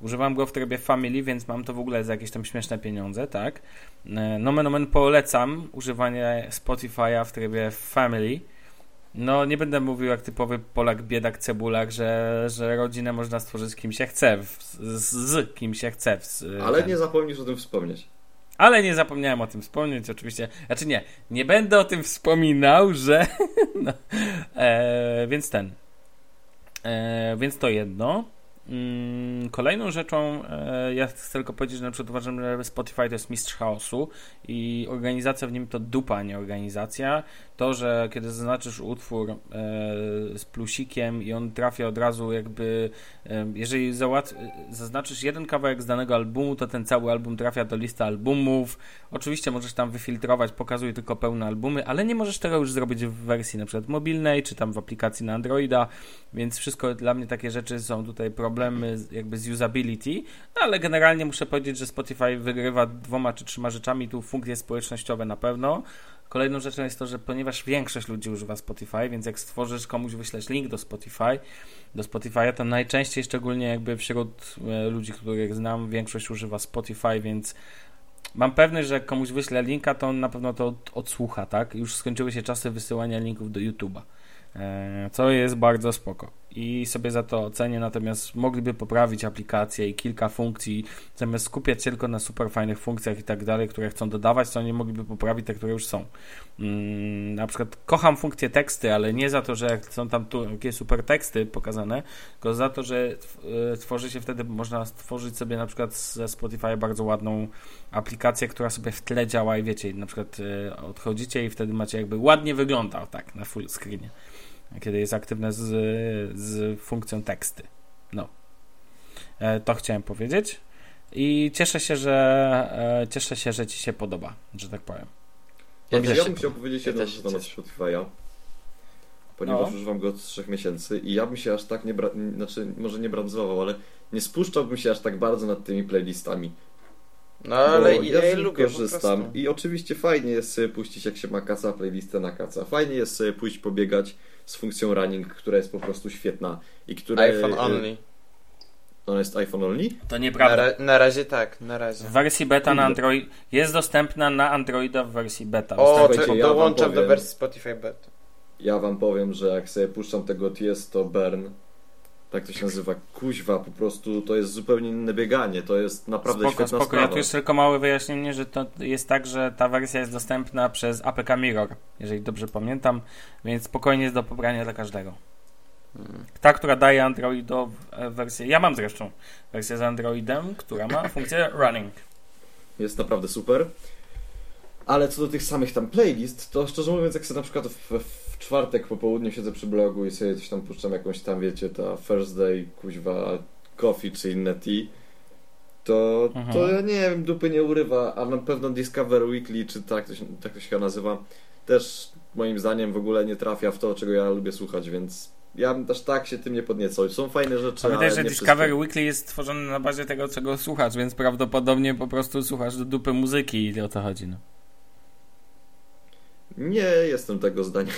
Używam go w trybie family, więc mam to w ogóle za jakieś tam śmieszne pieniądze, tak? E, nomen omen polecam używanie Spotify'a w trybie family. No, nie będę mówił jak typowy Polak, biedak, cebulak, że, że rodzinę można stworzyć kim się chce, z, z kim się chce.
Ale ten. nie zapomnisz o tym wspomnieć.
Ale nie zapomniałem o tym wspomnieć, oczywiście. Znaczy nie, nie będę o tym wspominał, że. no. e, więc ten. E, więc to jedno. Mm, kolejną rzeczą, e, ja chcę tylko powiedzieć, że na przykład uważam, że Spotify to jest mistrz chaosu i organizacja w nim to dupa, nie organizacja. To, że kiedy zaznaczysz utwór e, z plusikiem i on trafia od razu jakby, e, jeżeli zaznaczysz jeden kawałek z danego albumu, to ten cały album trafia do listy albumów. Oczywiście możesz tam wyfiltrować, pokazuje tylko pełne albumy, ale nie możesz tego już zrobić w wersji na przykład mobilnej, czy tam w aplikacji na Androida, więc wszystko dla mnie takie rzeczy są tutaj problemy jakby z usability, no ale generalnie muszę powiedzieć, że Spotify wygrywa dwoma czy trzema rzeczami, tu funkcje społecznościowe na pewno, Kolejną rzeczą jest to, że ponieważ większość ludzi używa Spotify, więc jak stworzysz komuś, wyślesz link do Spotify, do Spotify'a, to najczęściej, szczególnie jakby wśród e, ludzi, których znam, większość używa Spotify, więc mam pewność, że jak komuś wyślę linka, to on na pewno to odsłucha, tak? Już skończyły się czasy wysyłania linków do YouTube'a. E, co jest bardzo spoko i sobie za to ocenię, natomiast mogliby poprawić aplikację i kilka funkcji, zamiast skupiać się tylko na super fajnych funkcjach i tak dalej, które chcą dodawać, to oni mogliby poprawić te, które już są. Hmm, na przykład kocham funkcję teksty, ale nie za to, że są tam takie super teksty pokazane, tylko za to, że e, tworzy się wtedy, można stworzyć sobie na przykład ze Spotify bardzo ładną aplikację, która sobie w tle działa i wiecie, na przykład e, odchodzicie i wtedy macie jakby ładnie wygląda, tak, na full screenie kiedy jest aktywne z, z funkcją teksty. No. E, to chciałem powiedzieć. I cieszę się, że e, cieszę się, że Ci się podoba, że tak powiem.
Ja, ja bym chciał powiedzieć jedną rzecz na temat Spotify'a, ponieważ no. używam go od trzech miesięcy i ja bym się aż tak nie, bra... znaczy może nie brandzlował, ale nie spuszczałbym się aż tak bardzo nad tymi playlistami.
No ale ja, ja lubię
korzystam i oczywiście fajnie jest sobie puścić jak się ma kaca playlistę na kaca. Fajnie jest sobie pójść pobiegać z funkcją running, która jest po prostu świetna i która...
iPhone only.
Ona jest iPhone only?
To nieprawda.
Na, ra na razie tak, na razie.
W wersji beta na Android jest dostępna na Androida w wersji beta.
O, to ja dołączam powiem, do wersji Spotify beta.
Ja wam powiem, że jak sobie puszczam tego Tiesto Burn, tak to się nazywa, kuźwa, po prostu to jest zupełnie inne bieganie, to jest naprawdę
Spoko,
świetna
spoko.
sprawa.
Ja tu jeszcze tylko małe wyjaśnienie, że to jest tak, że ta wersja jest dostępna przez APK Mirror, jeżeli dobrze pamiętam, więc spokojnie jest do pobrania dla każdego. Ta, która daje Androido e, wersję, ja mam zresztą wersję z Androidem, która ma funkcję running.
Jest naprawdę super. Ale co do tych samych tam playlist, to szczerze mówiąc, jak sobie na przykład w, w czwartek po południu siedzę przy blogu i sobie coś tam puszczam jakąś tam, wiecie, ta First Day, kuźwa, Coffee czy inne tea, to,
Mhm.
to ja nie wiem, dupy nie urywa, a na pewno Discover Weekly, czy tak to się, tak to się nazywa, też moim zdaniem w ogóle nie trafia w to, czego ja lubię słuchać, więc ja bym też tak się tym nie podniecał. Są fajne rzeczy,
Pamiętaj,
ale
że Discover
wszystkie.
Weekly jest stworzony na bazie tego, czego słuchasz, więc prawdopodobnie po prostu słuchasz do dupy muzyki i o to chodzi. No.
Nie jestem tego zdania.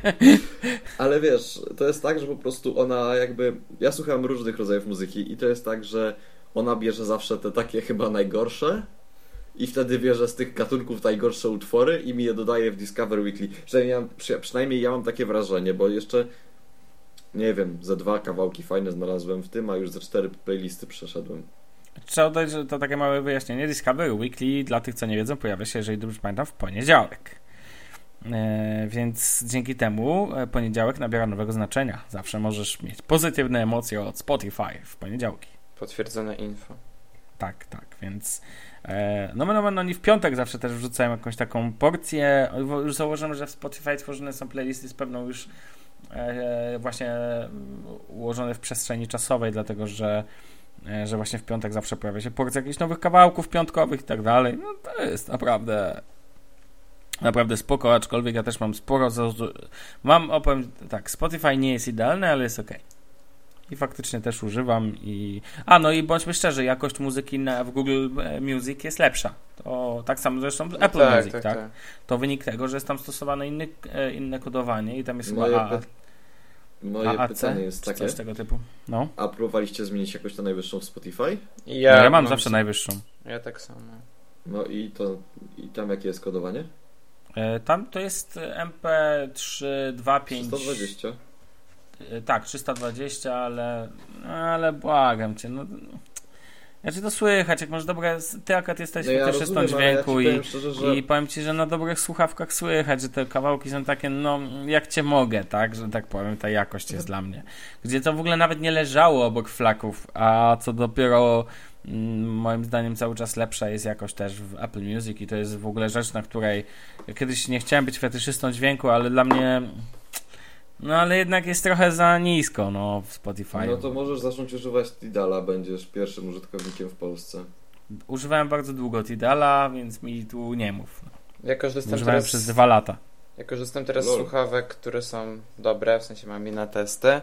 Ale wiesz, to jest tak, że po prostu ona jakby. Ja słucham różnych rodzajów muzyki i to jest tak, że ona bierze zawsze te takie chyba najgorsze i wtedy bierze z tych gatunków najgorsze utwory i mi je dodaje w Discover Weekly. Przynajmniej ja, przynajmniej ja mam takie wrażenie, bo jeszcze nie wiem, ze dwa kawałki fajne znalazłem w tym, a już ze cztery playlisty przeszedłem.
Trzeba dodać, że to takie małe wyjaśnienie. Discover Weekly, dla tych, co nie wiedzą, pojawia się, jeżeli dobrze pamiętam, w poniedziałek. E, więc dzięki temu e, poniedziałek nabiera nowego znaczenia. Zawsze możesz mieć pozytywne emocje od Spotify w poniedziałki.
Potwierdzone info.
Tak, tak, więc e, no, no, no, oni w piątek zawsze też wrzucają jakąś taką porcję. Już założyłem, że w Spotify tworzone są playlisty z pewną już właśnie ułożone w przestrzeni czasowej, dlatego że że właśnie w piątek zawsze pojawia się porcja jakichś nowych kawałków piątkowych i tak dalej. No to jest naprawdę naprawdę spoko, aczkolwiek ja też mam sporo mam, opowiem tak, Spotify nie jest idealny, ale jest ok. I faktycznie też używam i... A, no i bądźmy szczerzy, jakość muzyki na, w Google e, Music jest lepsza. To tak samo zresztą w Apple
tak,
Music, tak,
tak, tak.
To wynik tego, że jest tam stosowane inny, e, inne kodowanie i tam jest
Moje,
chyba A,
moje
AAC,
pytanie jest takie,
coś tego typu. No.
a próbowaliście zmienić jakoś to najwyższą w Spotify?
Ja, no ja mam zawsze najwyższą.
Ja tak samo.
No i to i tam jakie jest kodowanie?
E, tam to jest MP3 2.5
320.
E, Tak, 320, ale ale błagam cię, no znaczy to słychać, jak masz dobre, ty akurat jesteś
No ja
fetyszysta
rozumiem, ale ja
dźwięku i,
powiem szczerze, że
i powiem ci, że na dobrych słuchawkach słychać, że te kawałki są takie, no jak cię mogę, tak, że tak powiem, ta jakość jest dla mnie. Gdzie to w ogóle nawet nie leżało obok flaków, a co dopiero moim zdaniem cały czas lepsza jest jakość też w Apple Music i to jest w ogóle rzecz, na której ja kiedyś nie chciałem być fetyszystą dźwięku, ale dla mnie no ale jednak jest trochę za nisko, no w Spotify.
no to możesz zacząć używać Tidala, będziesz pierwszym użytkownikiem w Polsce.
Używałem bardzo długo Tidala, więc mi tu nie mów.
Ja korzystam
Używałem
teraz,
przez dwa lata.
Ja korzystam teraz z
Lol.
słuchawek, które są dobre, w sensie mam je na testy,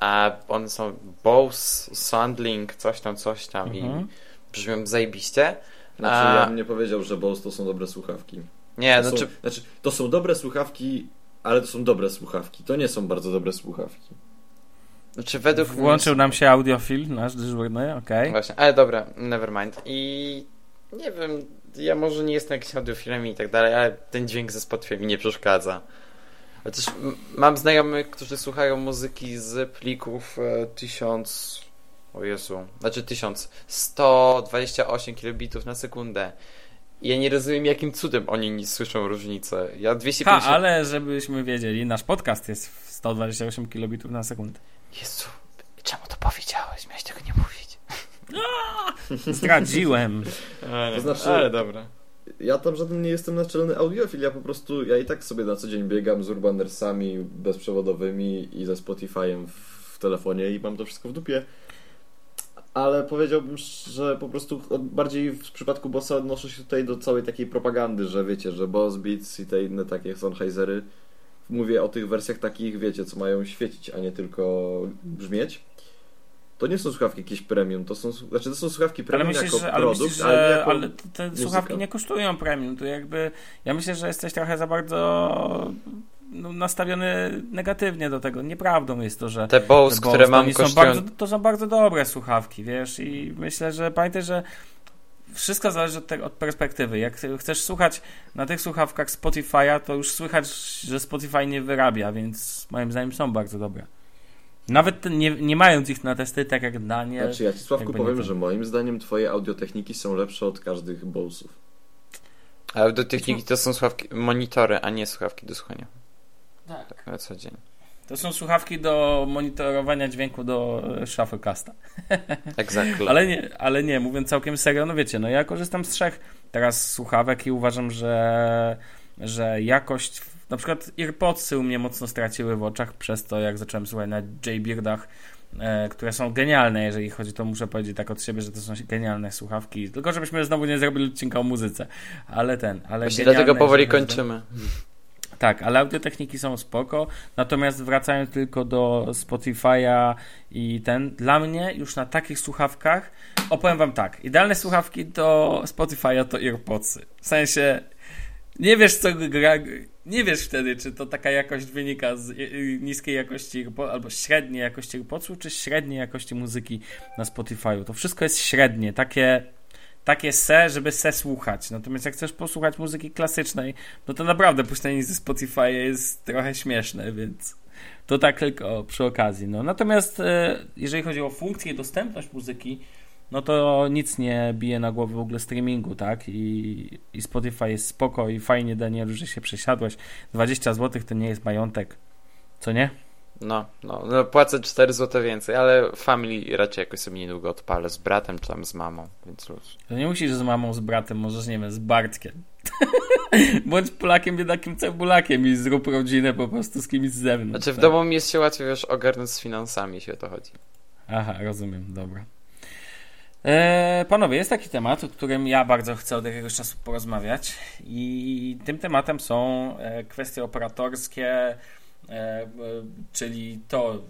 a one są Bose, Soundlink, coś tam, coś tam
Mhm.
i brzmią zajebiście.
Znaczy
A-
ja bym nie powiedział, że Bose to są dobre słuchawki.
Nie,
To
znaczy,
są, znaczy, to są dobre słuchawki, ale to są dobre słuchawki. To nie są bardzo dobre słuchawki.
znaczy według
Włączył
mnie...
nam się audiofil, nasz dyżurny, okej.
Właśnie, ale dobra, never mind. I nie wiem, ja może nie jestem jakimś audiofilem i tak dalej, ale ten dźwięk ze Spotify mi nie przeszkadza. Chociaż mam znajomych, którzy słuchają muzyki z plików e, 1000... O Jezu, znaczy 1128 kilobitów na sekundę. Ja nie rozumiem, jakim cudem oni nie słyszą różnicę. Ja
Ha,
250...
ale żebyśmy wiedzieli, nasz podcast jest w 128 kilobitów na sekundę.
Jezu, czemu to powiedziałeś? Miałeś tego nie mówić.
Zdradziłem.
Ale,
znaczy-
ale dobra.
Ja tam żaden nie jestem naczelny audiofil, ja po prostu, ja i tak sobie na co dzień biegam z Urbanersami bezprzewodowymi i ze Spotify'em w, w telefonie i mam to wszystko w dupie. Ale powiedziałbym, że po prostu bardziej w przypadku Bossa odnoszę się tutaj do całej takiej propagandy, że wiecie, że Boss Beats i te inne takie Sennheisery mówię o tych wersjach takich, wiecie, co mają świecić, a nie tylko brzmieć. To nie są słuchawki jakieś premium, to są, znaczy to są słuchawki
Ale
premium
myślisz,
jako
że, ale,
produkt,
myślisz,
ale
że
jako
ale te- te
muzyka.
słuchawki nie kosztują premium. To jakby, ja myślę, że jesteś trochę za bardzo no, nastawiony negatywnie do tego. Nieprawdą jest to, że
Te Bose,
Bo
które
to
mam
nie są
kosztują...
bardzo, to są bardzo dobre słuchawki, wiesz, i myślę, że pamiętaj, że wszystko zależy od, tego, od perspektywy. Jak chcesz słuchać na tych słuchawkach Spotify'a, to już słychać, że Spotify nie wyrabia, więc moim zdaniem są bardzo dobre. Nawet nie, nie mając ich na testy, tak jak Daniel.
Znaczy ja ci Sławku powiem, że moim zdaniem twoje audiotechniki są lepsze od każdych Bowsów.
Ale do techniki to są słuchawki, monitory, a nie słuchawki do słuchania.
Tak.
Tak na co dzień.
To są słuchawki do monitorowania dźwięku do Shufflecasta.
Exactly.
Ale nie, ale nie, mówiąc całkiem serio, no wiecie, no ja korzystam z trzech teraz słuchawek i uważam, że, że jakość, na przykład AirPodsy u mnie mocno straciły w oczach przez to, jak zacząłem słuchać na J-Beardach, e, które są genialne, jeżeli chodzi, to muszę powiedzieć tak od siebie, że to są genialne słuchawki, tylko żebyśmy znowu nie zrobili odcinka o muzyce, ale ten, ale
Właśnie dlatego powoli kończymy.
tak, ale audiotechniki są spoko. Natomiast wracając tylko do Spotify'a i ten, dla mnie już na takich słuchawkach, opowiem wam tak, idealne słuchawki do Spotify'a to AirPodsy. W sensie nie wiesz co gra, nie wiesz wtedy, czy to taka jakość wynika z y, y, niskiej jakości albo średniej jakości AirPodsów, czy średniej jakości muzyki na Spotify'u. To wszystko jest średnie, takie takie se, żeby se słuchać. Natomiast jak chcesz posłuchać muzyki klasycznej, no to naprawdę puszczenie ze Spotify jest trochę śmieszne, więc to tak tylko przy okazji. No. Natomiast e, jeżeli chodzi o funkcję i dostępność muzyki, no to nic nie bije na głowę w ogóle streamingu, tak? I, i Spotify jest spoko i fajnie, Danielu, że się przesiadłeś. 20 zł to nie jest majątek. Co nie?
No, no, no, płacę 4 zł więcej, ale Family raczej jakoś sobie niedługo odpalę z bratem czy tam z mamą, więc luz.
To nie musisz z mamą, z bratem, możesz, nie wiem, z Bartkiem. Bądź Polakiem, biedakiem, cebulakiem i zrób rodzinę po prostu z kimś z zewnątrz.
Znaczy w
tak.
domu mi jest się łatwiej wiesz ogarnąć z finansami, jeśli o to chodzi.
Aha, rozumiem, dobra. E, panowie, jest taki temat, o którym ja bardzo chcę od jakiegoś czasu porozmawiać i tym tematem są e, kwestie operatorskie, e, czyli to,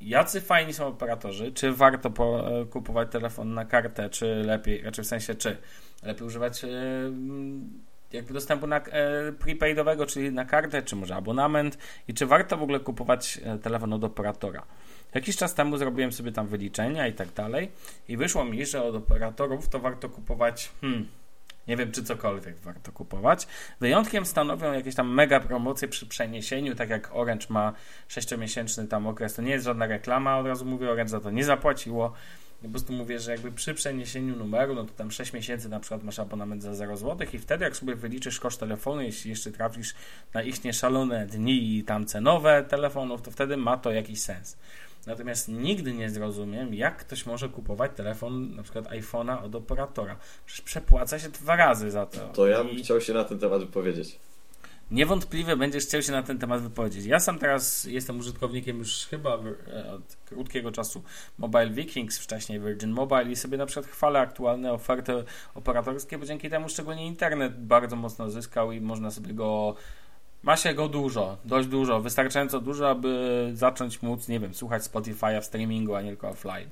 jacy fajni są operatorzy, czy warto po, kupować telefon na kartę, czy lepiej, raczej w sensie, czy lepiej używać jakby dostępu na e, prepaidowego, czyli na kartę, czy może abonament i czy warto w ogóle kupować e, telefon od operatora. Jakiś czas temu zrobiłem sobie tam wyliczenia i tak dalej i wyszło mi, że od operatorów to warto kupować, hmm, nie wiem czy cokolwiek warto kupować. Wyjątkiem stanowią jakieś tam mega promocje przy przeniesieniu, tak jak Orange ma 6-miesięczny tam okres, to nie jest żadna reklama, od razu mówię, Orange za to nie zapłaciło. Po prostu mówię, że jakby przy przeniesieniu numeru, no to tam 6 miesięcy na przykład masz abonament za 0 zł i wtedy jak sobie wyliczysz koszt telefonu, jeśli jeszcze trafisz na ich nieszalone dni i tam cenowe telefonów, to wtedy ma to jakiś sens. Natomiast nigdy nie zrozumiem, jak ktoś może kupować telefon, na przykład iPhone'a od operatora. Przecież przepłaca się dwa razy za to.
To ja bym
I
chciał się na ten temat wypowiedzieć.
Niewątpliwie będziesz chciał się na ten temat wypowiedzieć. Ja sam teraz jestem użytkownikiem już chyba e, od krótkiego czasu Mobile Vikings, wcześniej Virgin Mobile i sobie na przykład chwalę aktualne oferty operatorskie, bo dzięki temu szczególnie internet bardzo mocno zyskał i można sobie go ma się go dużo, dość dużo, wystarczająco dużo, aby zacząć móc, nie wiem, słuchać Spotify'a w streamingu, a nie tylko offline.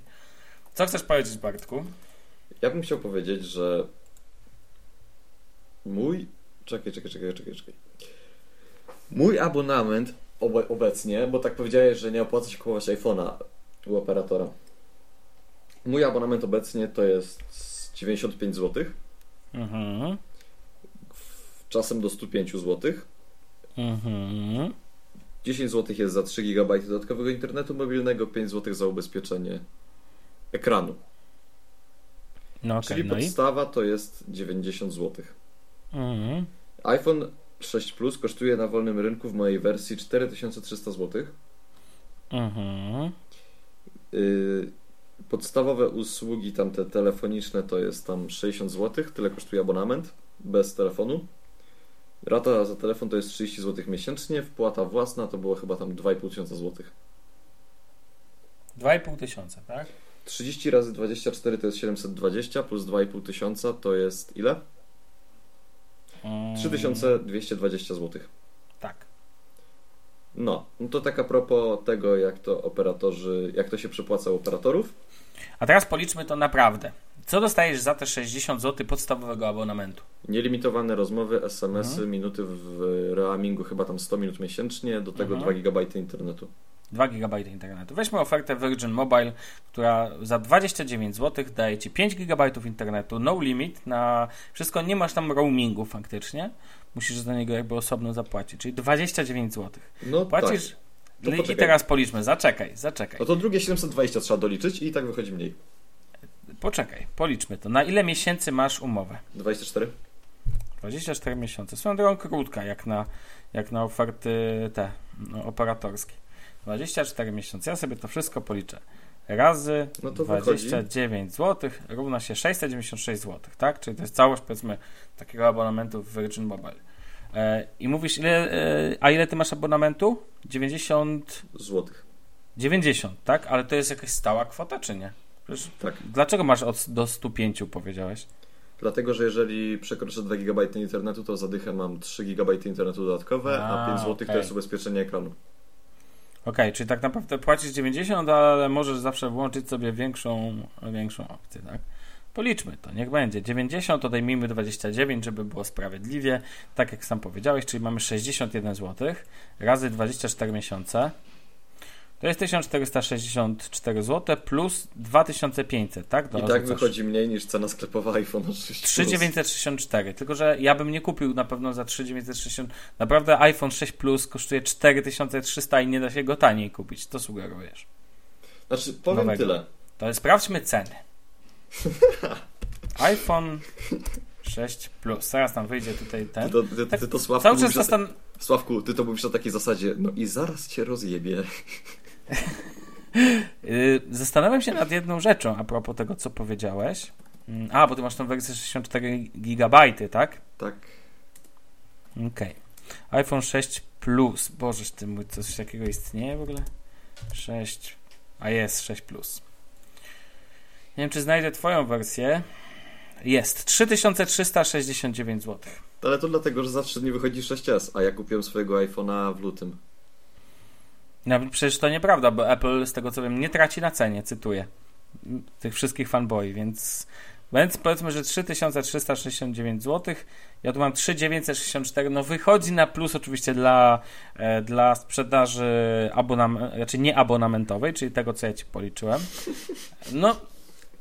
Co chcesz powiedzieć, Bartku?
Ja bym chciał powiedzieć, że mój. Czekaj, czekaj, czekaj, czekaj, czekaj. Mój abonament obe- obecnie, bo tak powiedziałeś, że nie opłaca się kupować iPhone'a u operatora. Mój abonament obecnie to jest 95 zł,
Mhm.
czasem do 105 zł.
Mhm.
10 zł jest za 3 GB dodatkowego internetu mobilnego, 5 zł za ubezpieczenie ekranu.
No okej,
Czyli
no i?
podstawa to jest 90 zł.
Mhm.
iPhone 6 Plus kosztuje na wolnym rynku w mojej wersji 4300 zł.
Mhm.
Yy, podstawowe usługi tamte telefoniczne to jest tam 60 zł, tyle kosztuje abonament bez telefonu. Rata za telefon to jest 30 zł miesięcznie, wpłata własna to było chyba tam 2,5 tysiąca złotych.
2,5 tysiąca, tak?
30 razy 24 to jest 720 plus 2,5 tysiąca to jest ile?
Mm,
3220 zł.
Tak.
No, no to tak a propos tego, jak to operatorzy, jak to się przepłaca u operatorów.
A teraz policzmy to naprawdę. Co dostajesz za te 60 zł podstawowego abonamentu?
Nielimitowane rozmowy, SMS-y,
Mhm.
minuty w roamingu, chyba tam 100 minut miesięcznie, do tego
Mhm.
2 GB internetu.
2 GB internetu. Weźmy ofertę Virgin Mobile, która za 29 zł daje Ci 5 GB internetu, no limit na wszystko, nie masz tam roamingu faktycznie. Musisz za niego jakby osobno zapłacić, czyli 29 zł.
No
Płacisz
tak. To
I teraz policzmy, zaczekaj, zaczekaj.
No to drugie 720 trzeba doliczyć i tak wychodzi mniej.
Poczekaj, policzmy to. Na ile miesięcy masz umowę?
24?
24 miesiące. Swoją drogą krótka, jak na, jak na oferty te no, operatorskie. 24 miesiące. Ja sobie to wszystko policzę. Razy
No to
29 zł równa się 696 zł, tak? Czyli to jest całość, powiedzmy, takiego abonamentu w Virgin Mobile. E, I mówisz, ile, e, a ile ty masz abonamentu? 90,
Złotych.
90, tak? Ale to jest jakaś stała kwota, czy nie? Przecież,
Tak.
dlaczego masz od, do 105, powiedziałeś?
Dlatego, że jeżeli przekroczę 2 GB internetu, to za dychę mam 3 GB internetu dodatkowe, a,
A,
5 zł
okej.
to jest ubezpieczenie ekranu.
Okej, czyli tak naprawdę płacisz 90, ale możesz zawsze włączyć sobie większą, większą opcję, tak? Policzmy to, niech będzie. 90 odejmijmy 29, żeby było sprawiedliwie, tak jak sam powiedziałeś, czyli mamy 61 zł razy 24 miesiące. To jest 1464 zł plus 2500, tak?
I tak
Dorzucasz.
wychodzi mniej niż cena sklepowa iPhone 6 Plus.
3964, tylko że ja bym nie kupił na pewno za 3960. Naprawdę iPhone 6 Plus kosztuje 4300 i nie da się go taniej kupić. To sugerujesz.
Znaczy, powiem
Nowego.
tyle.
To sprawdźmy ceny. iPhone 6 Plus. Zaraz tam wyjdzie tutaj
Ty
ten.
to, ty, ty, ty to Sławku,
Cały czas
mówisz
zastan...
Sławku, ty to mówisz na takiej zasadzie, no i zaraz cię rozjebie.
Yy, Zastanawiam się nad jedną rzeczą a propos tego, co powiedziałeś. Mm, A, bo ty masz tą wersję 64 GB, tak?
Tak.
Okej. iPhone 6 Plus. Bożeż ty mój, coś takiego istnieje w ogóle? 6. A jest 6 Plus. Nie wiem, czy znajdę twoją wersję. Jest. 3369 zł.
Ale to dlatego, że zawsze nie wychodzi 6S, a ja kupiłem swojego iPhone'a w lutym.
No przecież to nieprawda, bo Apple z tego co wiem nie traci na cenie, cytuję. Tych wszystkich fanboy, więc więc powiedzmy, że 3369 zł. Ja tu mam 3964. No wychodzi na plus oczywiście dla, e, dla sprzedaży abonam, znaczy nie czyli tego co ja ci policzyłem. No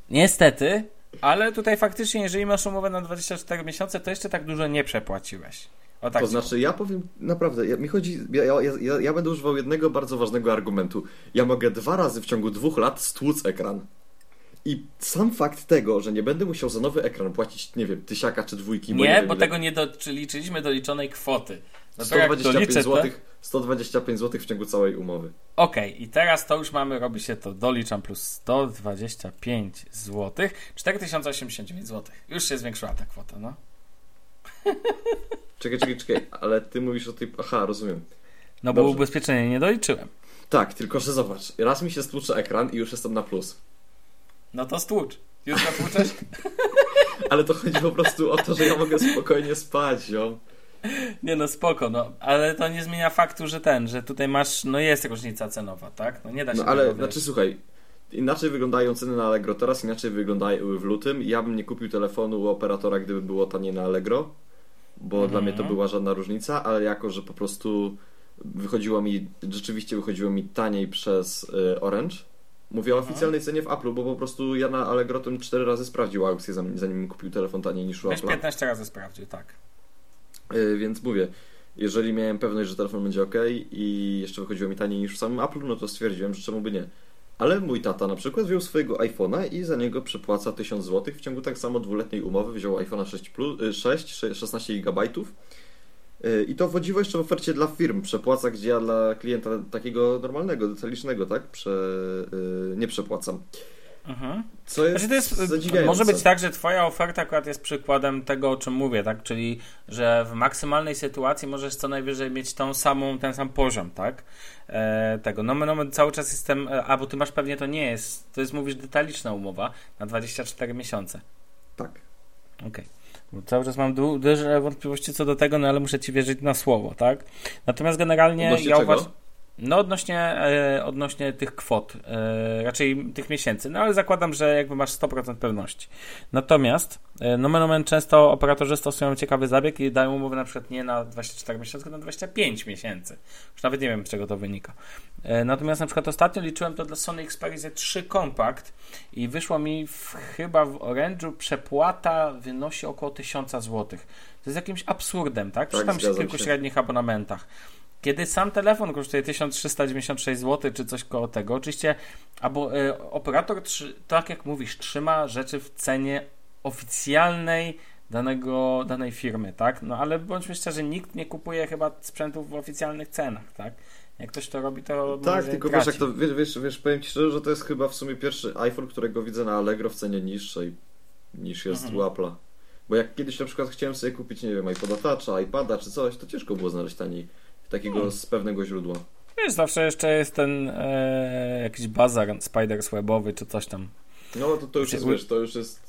niestety, ale tutaj faktycznie jeżeli masz umowę na 24 miesiące, to jeszcze tak dużo nie przepłaciłeś. O tak
to znaczy, ja powiem naprawdę, ja, mi chodzi, ja, ja, ja, będę używał jednego bardzo ważnego argumentu. Ja mogę dwa razy w ciągu dwóch lat stłuc ekran. I sam fakt tego, że nie będę musiał za nowy ekran płacić, nie wiem, tysiaka czy dwójki. bo
Nie,
wiem,
bo
ile-
tego nie doliczyliśmy doliczonej kwoty. No to jak
125
doliczę to-
zł, 125 zł w ciągu całej umowy.
Okej, i teraz to już mamy, robi się to, doliczam plus 125 zł, 4089 zł. Już się zwiększyła ta kwota, no.
Czekaj, czekaj, czekaj, ale ty mówisz o tej... Aha, rozumiem.
No bo
Dobrze.
ubezpieczenie nie doliczyłem.
Tak, tylko że zobacz, raz mi się stłucze ekran i już jestem na plus.
No to stłucz. Już natłuczesz?
Ale to chodzi po prostu o to, że ja mogę spokojnie spać, jo.
Nie no, spoko, no. Ale to nie zmienia faktu, że ten, że tutaj masz, no jest różnica cenowa, tak? No nie da się
No ale,
tego,
znaczy słuchaj, inaczej wyglądają ceny na Allegro teraz, inaczej wyglądały w lutym. Ja bym nie kupił telefonu u operatora, gdyby było taniej na Allegro, bo
Mhm.
dla mnie to była żadna różnica, ale jako, że po prostu wychodziło mi, rzeczywiście wychodziło mi taniej przez y, Orange. Mówię o oficjalnej cenie w Apple'u, bo po prostu ja na Allegro tym cztery razy sprawdził aukcję, zanim, zanim kupił telefon taniej niż u
Weź
Apple'a.
15 razy sprawdził, tak.
Y, Więc mówię, jeżeli miałem pewność, że telefon będzie ok i jeszcze wychodziło mi taniej niż w samym Apple, no to stwierdziłem, że czemu by nie. Ale mój tata na przykład wziął swojego iPhone'a i za niego przepłaca 1000 zł. W ciągu tak samo dwuletniej umowy wziął iPhone'a 6, plus, y, 6, 16 GB. I to wodziwo jeszcze w ofercie dla firm przepłaca, gdzie ja dla klienta takiego normalnego, detalicznego, tak, Prze, y, nie przepłacam.
Mhm.
Co jest,
Znaczy to jest, może być tak, że twoja oferta akurat jest przykładem tego, o czym mówię, tak? Czyli, że w maksymalnej sytuacji możesz co najwyżej mieć tą samą, ten sam poziom, tak? E, tego. No, no, cały czas jestem, e, a bo ty masz pewnie to nie jest, to jest, mówisz, detaliczna umowa na 24 miesiące.
Tak.
Okej. Bo Cały czas mam du- duże wątpliwości co do tego, no ale muszę ci wierzyć na słowo, tak? Natomiast generalnie
Odnośnie
ja uważam. No odnośnie, e, odnośnie tych kwot, e, raczej tych miesięcy, no ale zakładam, że jakby masz 100% pewności. Natomiast, e, nomen omen często operatorzy stosują ciekawy zabieg i dają umowę na przykład nie na 24 miesiące, tylko na 25 miesięcy. Już nawet nie wiem, z czego to wynika. Natomiast na przykład ostatnio liczyłem to dla Sony Xperia 3 Compact i wyszło mi w, chyba w Orange'u przepłata wynosi około 1000 zł. To jest jakimś absurdem, tak? Przy
Tak,
tam się
zgadzam
kilku
się.
średnich abonamentach. Kiedy sam telefon kosztuje 1396 zł, czy coś koło tego. Oczywiście albo y, operator, tak jak mówisz, trzyma rzeczy w cenie oficjalnej danego, danej firmy, tak? No ale bądźmy szczerzy, nikt nie kupuje chyba sprzętów w oficjalnych cenach, tak? Jak ktoś to robi, to.
Tak, tylko traci. wiesz, jak to wiesz, wiesz, wiesz, powiem ci szczerze, że to jest chyba w sumie pierwszy iPhone, którego widzę na Allegro w cenie niższej niż jest mhm. u Apple'a. Bo jak kiedyś na przykład chciałem sobie kupić, nie wiem, iPoda Toucha, iPada czy coś, to ciężko było znaleźć taniej takiego hmm. z pewnego źródła.
Wiesz, zawsze jeszcze jest ten e, jakiś bazar Spiders webowy czy coś tam.
No to, to już jest, wiesz, to już jest...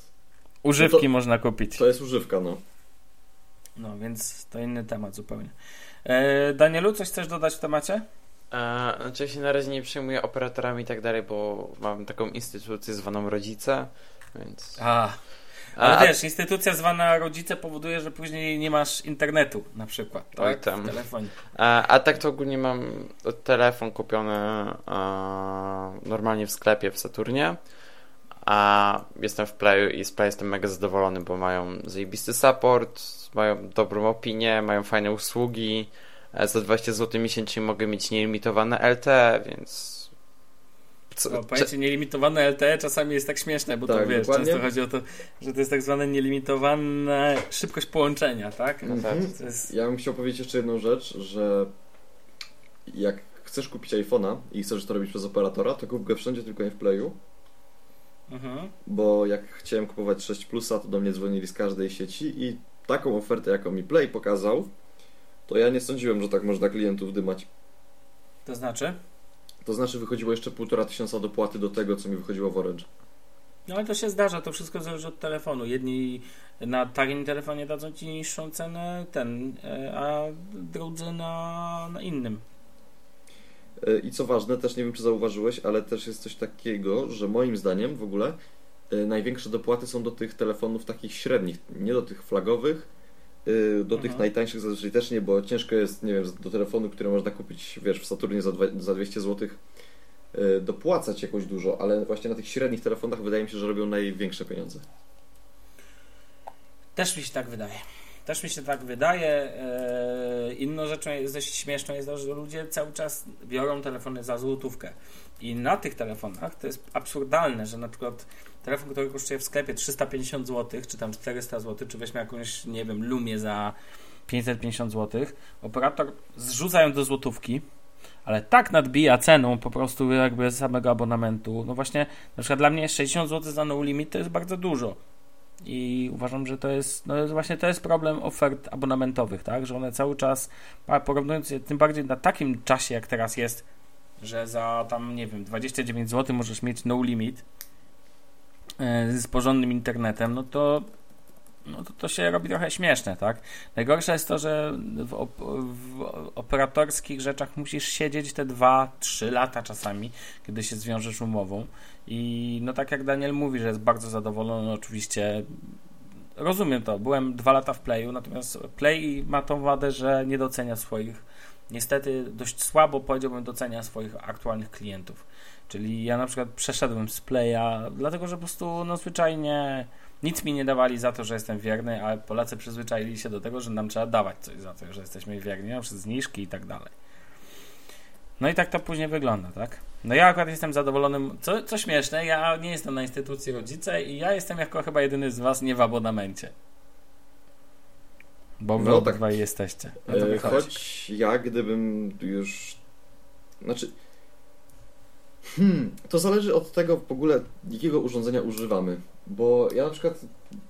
Używki no to, można kupić.
To jest używka, no.
No, więc to inny temat zupełnie. E, Danielu, coś chcesz dodać w temacie?
E, znaczy ja się na razie nie przejmuję operatorami i tak dalej, bo mam taką instytucję zwaną rodzice, więc...
A, ale a, wiesz, instytucja zwana rodzice powoduje, że później nie masz internetu na przykład, tak? Oj tam. W telefonie.
A, a tak to ogólnie mam telefon kupiony a, normalnie w sklepie w Saturnie. A jestem w Playu i z Play jestem mega zadowolony, bo mają zajebisty support, mają dobrą opinię, mają fajne usługi. E, za 20 zł miesięcznie mogę mieć nielimitowane LTE, więc
co, no, pojęcie nielimitowane LTE czasami jest tak śmieszne, bo tak, to wiesz, dokładnie. często chodzi o to, że to jest tak zwane nielimitowana szybkość połączenia, tak? No,
tak. Jest... Ja bym chciał powiedzieć jeszcze jedną rzecz, że jak chcesz kupić iPhone'a i chcesz to robić przez operatora, to kup go wszędzie, tylko nie w Playu. Mhm. Bo jak chciałem kupować 6 Plusa, to do mnie dzwonili z każdej sieci i taką ofertę, jaką mi Play pokazał, to ja nie sądziłem, że tak można klientów dymać.
To znaczy?
To znaczy wychodziło jeszcze półtora tysiąca dopłaty do tego, co mi wychodziło w Orange.
No ale to się zdarza, to wszystko zależy od telefonu. Jedni na takim telefonie dadzą ci niższą cenę, ten, e, a drudzy na, na innym.
E, I co ważne, też nie wiem, czy zauważyłeś, ale też jest coś takiego, że moim zdaniem w ogóle e, największe dopłaty są do tych telefonów takich średnich, nie do tych flagowych, do tych mhm. najtańszych zazwyczaj też nie, bo ciężko jest, nie wiem, do telefonu, który można kupić, wiesz, w Saturnie za, za 200 zł y, dopłacać jakoś dużo, ale właśnie na tych średnich telefonach wydaje mi się, że robią największe pieniądze.
Też mi się tak wydaje. Też mi się tak wydaje. Yy, inną rzeczą jest dość śmieszną jest to, że ludzie cały czas biorą telefony za złotówkę. I na tych telefonach to jest absurdalne, że na przykład telefon, który kosztuje w sklepie 350 zł, czy tam 400 zł, czy weźmy jakąś, nie wiem, Lumię za 550 zł, operator zrzuca ją do złotówki, ale tak nadbija ceną po prostu jakby samego abonamentu. No właśnie, na przykład dla mnie 60 zł za no limit to jest bardzo dużo. I uważam, że to jest, no właśnie to jest problem ofert abonamentowych, tak? Że one cały czas, porównując je tym bardziej na takim czasie, jak teraz jest, że za tam, nie wiem, 29 zł możesz mieć no limit z porządnym internetem, no to no to, to się robi trochę śmieszne, tak? Najgorsze jest to, że w, op w operatorskich rzeczach musisz siedzieć te 2-3 lata czasami, kiedy się zwiążesz umową. I no tak jak Daniel mówi, że jest bardzo zadowolony, oczywiście rozumiem to. Byłem dwa lata w Playu, natomiast Play ma tą wadę, że nie docenia swoich niestety dość słabo powiedziałbym docenia swoich aktualnych klientów. Czyli ja na przykład przeszedłem z Playa, dlatego że po prostu no zwyczajnie nic mi nie dawali za to, że jestem wierny, a Polacy przyzwyczaili się do tego, że nam trzeba dawać coś za to, że jesteśmy wierni, na przykład zniżki i tak dalej. No i tak to później wygląda, tak? No ja akurat jestem zadowolonym, co, co śmieszne, ja nie jestem na instytucji rodzice i ja jestem jako chyba jedyny z was nie w abonamencie. Bo wy no obydwaj tak. jesteście.
No e, choć ja gdybym już... Znaczy... Hmm, to zależy od tego w ogóle, jakiego urządzenia używamy. Bo ja na przykład,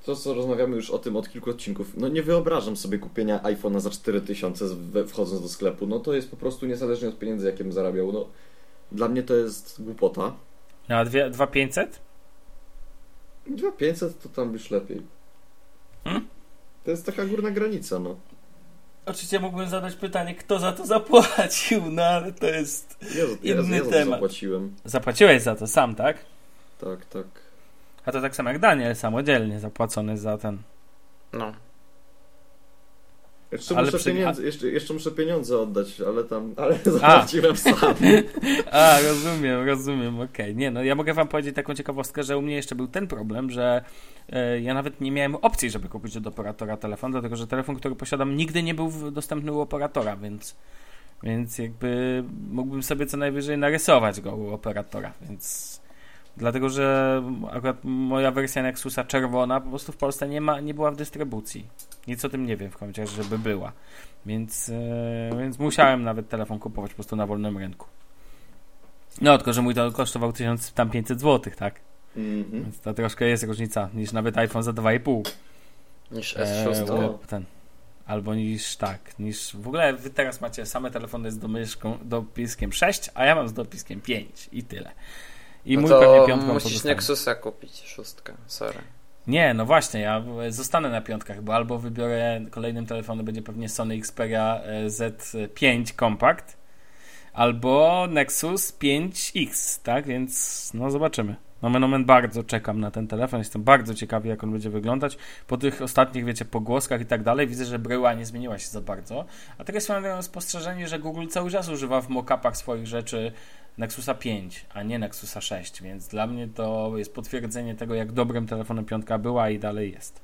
to co rozmawiamy już o tym od kilku odcinków, no nie wyobrażam sobie kupienia iPhone'a za 4000 wchodząc do sklepu. No to jest po prostu niezależnie od pieniędzy, jakie bym zarabiał. No, dla mnie to jest głupota.
A 2500?
2500 to tam już lepiej. Hmm? To jest taka górna granica, no.
Oczywiście mógłbym zadać pytanie, kto za to zapłacił, no ale to jest ja, inny ja, ja temat.
zapłaciłem.
Zapłaciłeś za to sam, tak?
Tak, tak.
A to tak samo jak Daniel, samodzielnie zapłacony za ten.
No.
Jeszcze, ale muszę przy... pieniądze, jeszcze, jeszcze muszę pieniądze oddać, ale tam, ale zapłaciłem sam.
A, rozumiem, rozumiem, okej. Okay. Nie, no ja mogę wam powiedzieć taką ciekawostkę, że u mnie jeszcze był ten problem, że e, ja nawet nie miałem opcji, żeby kupić od operatora telefon, dlatego że telefon, który posiadam nigdy nie był dostępny u operatora, więc Więc jakby mógłbym sobie co najwyżej narysować go u operatora, więc dlatego, że akurat moja wersja Nexusa czerwona po prostu w Polsce nie ma, nie była w dystrybucji. Nic o tym nie wiem w końcu, żeby była. Więc, yy, więc musiałem nawet telefon kupować po prostu na wolnym rynku. No, tylko że mój to kosztował 1500 zł, tak?
Mhm.
Więc to troszkę jest różnica niż nawet iPhone za 2,5.
Niż
Eee,
S6.
łeb ten. Albo niż tak, niż w ogóle wy teraz macie same telefony z domieszką, dopiskiem 6, a ja mam z dopiskiem 5 i tyle. I
no
mój
to
pewnie piątką
musisz
pozostanie.
Nexusa kupić, szóstkę, sorry.
Nie, no właśnie, ja zostanę na piątkach, bo albo wybiorę kolejnym telefonem będzie pewnie Sony Xperia e, Z5 Compact, albo Nexus 5X, tak? Więc no zobaczymy. Nomen omen bardzo czekam na ten telefon, jestem bardzo ciekawy jak on będzie wyglądać. Po tych ostatnich, wiecie, pogłoskach i tak dalej widzę, że bryła nie zmieniła się za bardzo. A teraz mam spostrzeżenie, że Google cały czas używa w mock-upach swoich rzeczy Nexusa 5, a nie Nexusa 6, więc dla mnie to jest potwierdzenie tego, jak dobrym telefonem piątka była i dalej jest.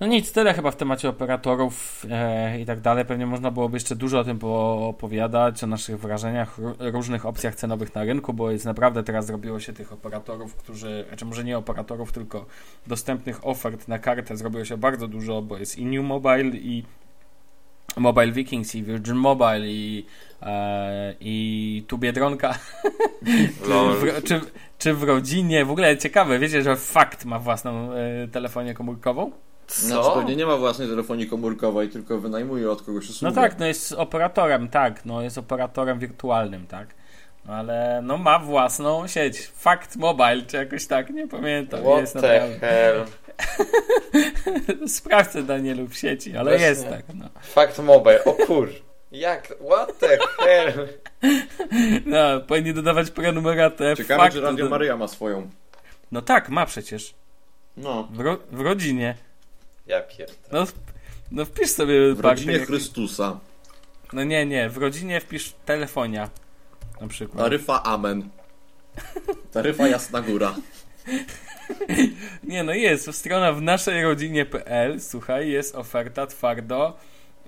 No nic, tyle chyba w temacie operatorów e, i tak dalej. Pewnie można byłoby jeszcze dużo o tym opowiadać, o naszych wrażeniach, różnych opcjach cenowych na rynku, bo jest naprawdę teraz zrobiło się tych operatorów, którzy, znaczy może nie operatorów, tylko dostępnych ofert na kartę zrobiło się bardzo dużo, bo jest i New Mobile, i Mobile Vikings, i Virgin Mobile, i, i tu Biedronka. czy, czy, czy w rodzinie, w ogóle ciekawe, wiecie, że Fakt ma własną e, telefonię komórkową?
Co?
Znaczy pewnie nie ma własnej telefonii komórkowej, tylko wynajmuje od kogoś usługę.
No tak, no jest operatorem, tak, no jest operatorem wirtualnym, tak. No ale no ma własną sieć. Fact Mobile, czy jakoś tak, nie pamiętam.
What
jest
the
naprawdę.
hell?
Sprawdzę Danielu w sieci, ale
Właśnie.
jest tak, no.
Fact Mobile, o kur... Jak? What the hell?
no. Powinni dodawać prenumeratę.
Ciekawe, czy Radio
do-
Maryja ma swoją.
No tak, ma przecież.
No.
W, ro... w rodzinie.
Ja pierdolę.
No, no wpisz sobie
W rodzinie
jak-
Chrystusa.
No nie, nie, w rodzinie wpisz telefonia. Na przykład.
Taryfa Amen. Taryfa Jasna Góra.
Nie, no jest. Strona w naszej rodzinie.pl, słuchaj, jest oferta twardo.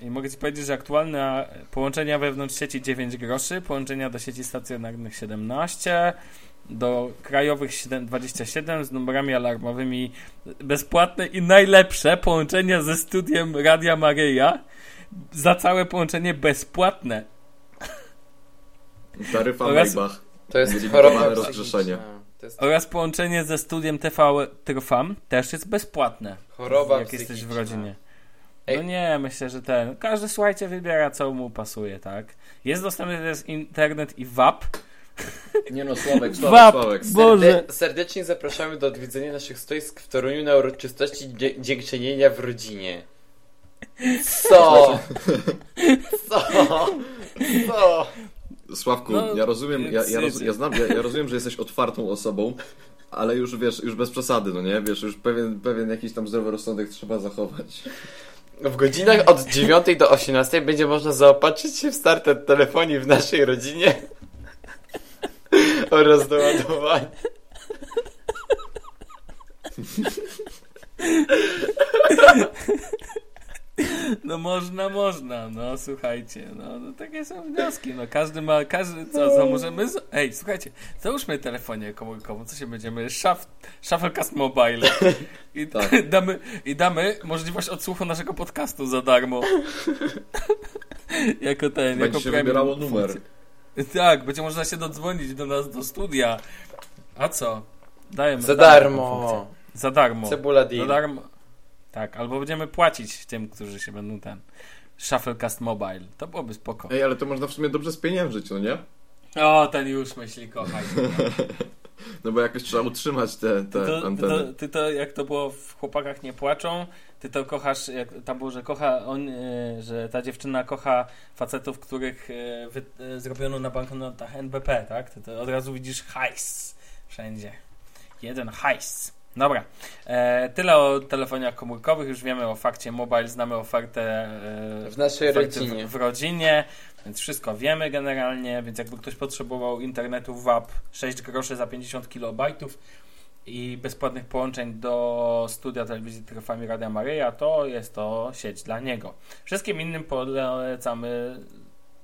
I mogę Ci powiedzieć, że aktualne połączenia wewnątrz sieci 9 groszy, połączenia do sieci stacjonarnych 17, do krajowych 7, 27 z numerami alarmowymi bezpłatne i najlepsze połączenia ze studiem Radia Maryja za całe połączenie bezpłatne.
Taryfa
Oraz-
Maybach.
To jest choroba
rozgrzeszenie.
jest
Oraz połączenie ze studiem TV Trwam też jest bezpłatne.
choroba
jak jesteś w rodzinie.
Ej.
No nie, myślę, że ten. Każdy słuchajcie wybiera, co mu pasuje, tak? Jest dostępny też internet i WAP.
Nie no, Sławek,
Wap,
Sławek, Sławek.
bo- Boże.
Serde- serdecznie zapraszamy do odwiedzenia naszych stoisk w Toruniu na uroczystości dziękczynienia w rodzinie. Co? Co? Co?
Sławku,
No,
ja rozumiem, ja, ja, roz, ja, znam, ja, ja rozumiem, że jesteś otwartą osobą, ale już wiesz, już bez przesady, no nie? Wiesz, już pewien, pewien jakiś tam zdrowy rozsądek trzeba zachować.
W godzinach od 9 do 18 będzie można zaopatrzyć się w starter telefonii w naszej rodzinie oraz doładowanie.
No można, można, no słuchajcie, no, no takie są wnioski, no każdy ma, każdy, co, co możemy, z... ej, słuchajcie, załóżmy telefonię komórkową, co się będziemy, Shuff, Shufflecast Mobile i
Tak.
damy, i damy możliwość odsłuchu naszego podcastu za darmo. jako ten,
Będzie
jako
się wybierało numer.
Tak, będzie można się dodzwonić do nas do studia. A co? Dajemy.
Za
taką
darmo.
Za darmo.
Cebula
Za darmo. Tak, albo będziemy płacić tym, którzy się będą ten. Shufflecast Mobile. To byłoby spoko.
Ej, ale to można w sumie dobrze spieniężyć, no nie?
O, ten już myśli, kochaj.
No bo jakoś trzeba utrzymać te,
Ty
te
to, ty,
anteny.
to, ty to, jak to było w Chłopakach nie płaczą, ty to kochasz, jak tam było, że kocha on, e, że ta dziewczyna kocha facetów, których wy, e, zrobiono na banknotach NBP, tak? Ty to od razu widzisz hajs wszędzie. Jeden hajs. Dobra, e, tyle o telefoniach komórkowych, już wiemy o fakcie mobile, znamy ofertę e,
W naszej rodzinie.
W, w rodzinie, więc wszystko wiemy generalnie, więc jakby ktoś potrzebował internetu WAP 6 groszy za 50 kilobajtów i bezpłatnych połączeń do studia telewizji Trwami Radia Maryja, to jest to sieć dla niego. Wszystkim innym polecamy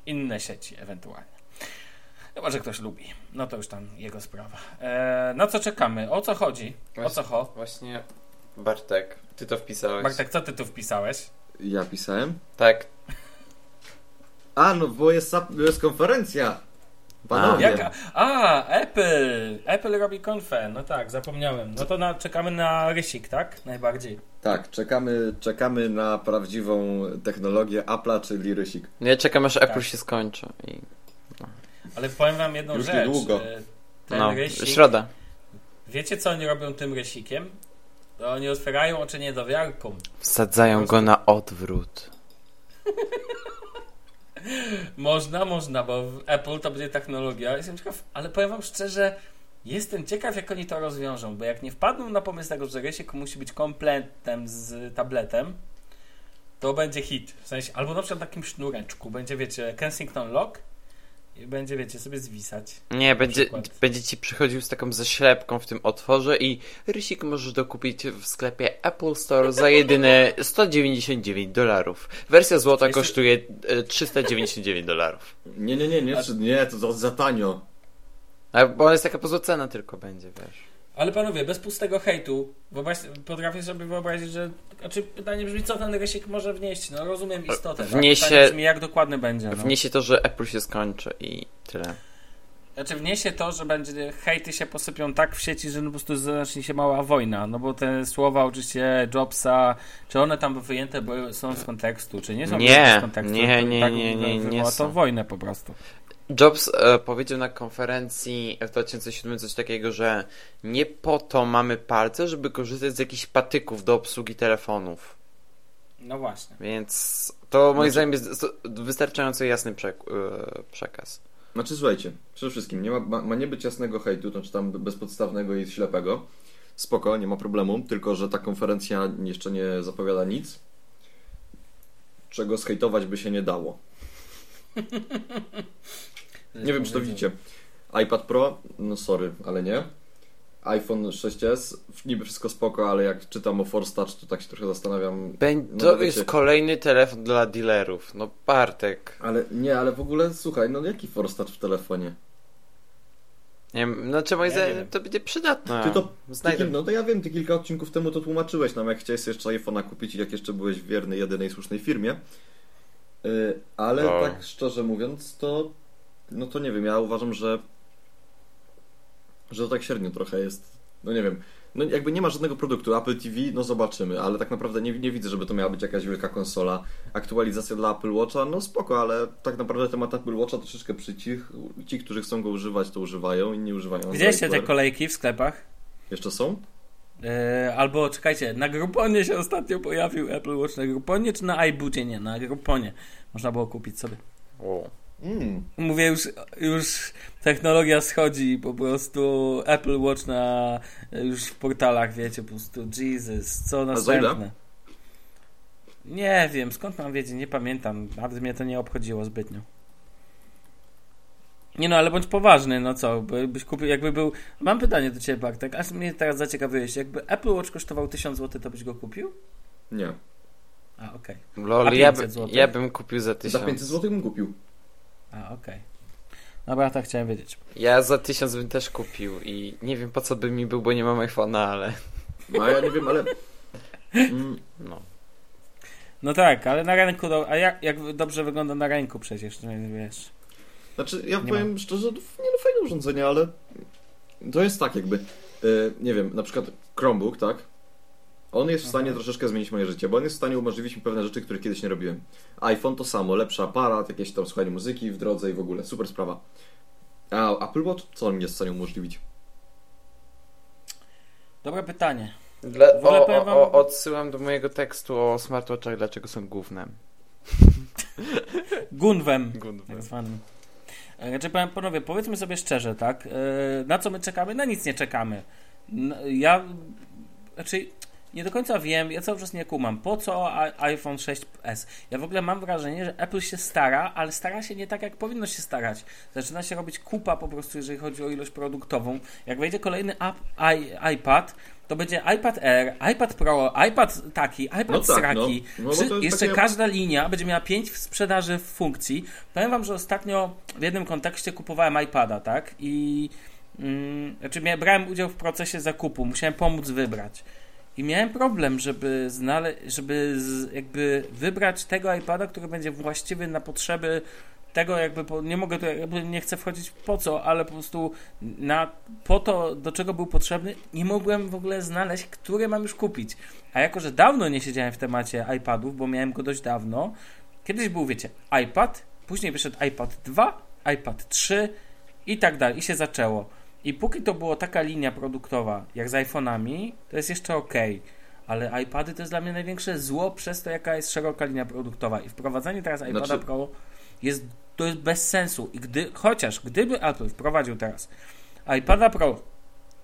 inne sieci ewentualnie. Chyba, że ktoś lubi. No to już tam jego sprawa. E, na co czekamy? O co chodzi? O co ho?
Właśnie Bartek, ty to wpisałeś.
Bartek, co ty tu wpisałeś?
Ja pisałem?
Tak.
A, no bo jest, jest konferencja. Panowie.
Jaka? A, Apple! Apple robi konfę. No tak, zapomniałem. No to na, czekamy na rysik, tak? Najbardziej.
Tak, czekamy, czekamy na prawdziwą technologię Apple'a, czyli rysik.
No ja czekam aż Apple
Tak.
się skończy. I...
Ale powiem wam jedną
Już
rzecz.
niedługo.
E, Ten
No,
rysik,
środa.
wiecie co oni robią tym rysikiem? To oni otwierają oczy niedowiarkom.
Wsadzają go na odwrót.
Można, można, bo w Apple to będzie technologia. Jestem ciekaw, ale powiem wam szczerze, jestem ciekaw, jak oni to rozwiążą, bo jak nie wpadną na pomysł tego, że rysik musi być kompletem z tabletem, to będzie hit. W sensie, albo na przykład takim sznureczku. Będzie, wiecie, Kensington Lock i będzie, wiecie, sobie zwisać.
Nie, będzie,
przykład.
będzie ci przychodził z taką ześlepką w tym otworze i rysik możesz dokupić w sklepie Apple Store za jedyne 199 dolarów. Wersja złota kosztuje e, 399 dolarów.
Nie, nie, nie, nie, nie, to za, za tanio.
A, Bo ona jest taka pozłocena tylko będzie, wiesz.
Ale panowie, bez pustego hejtu, wyobraź, potrafię sobie wyobrazić, że. Znaczy, pytanie brzmi, co ten rysik może wnieść. No, rozumiem istotę. tak?
Wniesie-
Pytanie brzmi, jak dokładny będzie. No.
Wniesie to, że Apple się skończy i tyle.
Znaczy wniesie to, że będzie hejty się posypią tak w sieci, że no po prostu zacznie się mała wojna. No bo te słowa oczywiście Jobsa, czy one tam wyjęte bo są z kontekstu, czy nie są
Nie,
z kontekstu.
nie,
to
nie,
tak
nie, nie, nie
wywoła
są.
to wojnę po prostu.
Jobs e, powiedział na konferencji w 2007 coś takiego, że nie po to mamy palce, żeby korzystać z jakichś patyków do obsługi telefonów.
No właśnie.
Więc to moim
Znaczy-
zdaniem jest wystarczająco jasny przek- e, przekaz.
Znaczy słuchajcie, przede wszystkim nie ma, ma, ma nie być jasnego hejtu, to znaczy tam bezpodstawnego i ślepego. Spoko, nie ma problemu, tylko że ta konferencja jeszcze nie zapowiada nic, czego zhejtować by się nie dało. Nie wiem, czy to widzicie. iPad Pro, no sorry, ale nie. iPhone 6s, niby wszystko spoko, ale jak czytam o Force Touch, to tak się trochę zastanawiam. No
to jest kolejny telefon dla dealerów. No Bartek.
Ale nie, ale w ogóle słuchaj, no jaki Force Touch w telefonie?
Nie wiem, znaczy moim zdaniem to będzie przydatne.
Ty to Ty, no to ja wiem, ty kilka odcinków temu to tłumaczyłeś nam, jak chciałeś jeszcze iPhone'a kupić i jak jeszcze byłeś wierny jedynej słusznej firmie. Yy, ale
O.
tak szczerze mówiąc, to no to nie wiem, ja uważam, że że to tak średnio trochę jest. No nie wiem. No jakby nie ma żadnego produktu. Apple TV, no zobaczymy, ale tak naprawdę nie, nie widzę, żeby to miała być jakaś wielka konsola. Aktualizacja dla Apple Watcha, no spoko, ale tak naprawdę temat Apple Watcha troszeczkę przycich. Ci, którzy chcą go używać, to używają, inni używają.
Widzieliście te kolejki w sklepach?
Jeszcze są?
Yy, albo czekajcie, na Grouponie się ostatnio pojawił Apple Watch. Na Grouponie czy na iBoocie? Nie, na Grouponie. Można było kupić sobie.
O.
Mm.
Mówię, już, już technologia schodzi, po prostu Apple Watch na już w portalach, wiecie, po prostu Jesus, co następne. Nie wiem, skąd mam wiedzieć, nie pamiętam, nawet mnie to nie obchodziło zbytnio. Nie no, ale bądź poważny, no co, by- byś kupił, jakby był... Mam pytanie do Ciebie, Bartek, aż mnie teraz zaciekawiłeś, jakby Apple Watch kosztował 1000 zł, to byś go kupił?
Nie.
A, okej.
Lol,
A
ja,
500
by, ja bym kupił za 1000.
Za 500 zł bym kupił.
A, okej. Dobra, tak chciałem wiedzieć.
Ja za 1000 bym też kupił i nie wiem po co by mi był, bo nie mam iPhone'a, ale
No ja nie wiem, ale... Mm,
no.
No tak, ale na rynku, do, a jak, jak dobrze wygląda na rynku przecież, no wiesz.
znaczy, ja
Nie
powiem szczerze, to nie no fajne urządzenie, ale to jest tak jakby, y, nie wiem, na przykład Chromebook, tak? On jest w stanie
Mhm.
troszeczkę zmienić moje życie, bo on jest w stanie umożliwić mi pewne rzeczy, których kiedyś nie robiłem. iPhone to samo, lepszy aparat, jakieś tam słuchanie muzyki w drodze i w ogóle, super sprawa. A Apple Watch, co on mi jest w stanie umożliwić?
Dobre pytanie.
Dla, o, o,
wam-
o, odsyłam do mojego tekstu o smartwatchach, dlaczego są gównem.
Gunwem,
Gównem.
tak zwanym. E, Znaczy, panowie, powiedzmy sobie szczerze, tak? E, Na co my czekamy? Na nic nie czekamy. Ja, znaczy, nie do końca wiem, ja cały czas nie kumam. Po co iPhone 6s? Ja w ogóle mam wrażenie, że Apple się stara, ale stara się nie tak, jak powinno się starać. Zaczyna się robić kupa po prostu, jeżeli chodzi o ilość produktową. Jak wejdzie kolejny iPad, to będzie iPad Air, iPad Pro, iPad taki, iPad
No tak,
sraki.
no. No
jeszcze
takie-
każda linia będzie miała pięć w sprzedaży w funkcji. Powiem wam, że ostatnio w jednym kontekście kupowałem iPada, tak? I mm, znaczy brałem udział w procesie zakupu, musiałem pomóc wybrać. I miałem problem, żeby znaleźć, żeby jakby wybrać tego iPada, który będzie właściwy na potrzeby tego jakby, po, nie mogę tu, jakby nie chcę wchodzić po co, ale po prostu na, po to, do czego był potrzebny, nie mogłem w ogóle znaleźć, który mam już kupić. A jako, że dawno nie siedziałem w temacie iPadów, bo miałem go dość dawno, kiedyś był, wiecie, iPad, później wyszedł iPad 2, iPad 3 i tak dalej, i się zaczęło. I póki to była taka linia produktowa, jak z iPhone'ami, to jest jeszcze ok. Ale iPady to jest dla mnie największe zło przez to, jaka jest szeroka linia produktowa. I wprowadzenie teraz iPada
Znaczy-
Pro jest, to jest bez sensu. I gdy, chociaż gdyby Apple wprowadził teraz iPada Pro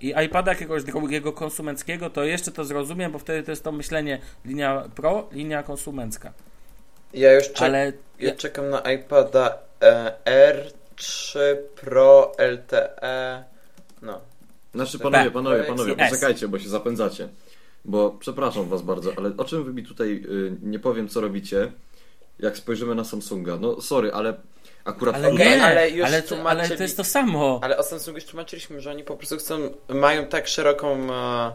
i iPada jakiegoś drugiego konsumenckiego, to jeszcze to zrozumiem, bo wtedy to jest to myślenie linia Pro, linia konsumencka.
Ja już czek-
Ale
ja czekam na iPada e, R3 Pro LTE.
Znaczy panowie, panowie,
Projekt
panowie,
S.
poczekajcie, bo się zapędzacie. Bo przepraszam was bardzo, ale o czym wy mi tutaj y, nie powiem co robicie, jak spojrzymy na Samsunga. No sorry, ale akurat
Ale
tutaj-
nie,
ale już
ale, to, ale to jest to samo.
Ale o Samsungu już tłumaczyliśmy, że oni po prostu chcą, mają tak szeroką, e,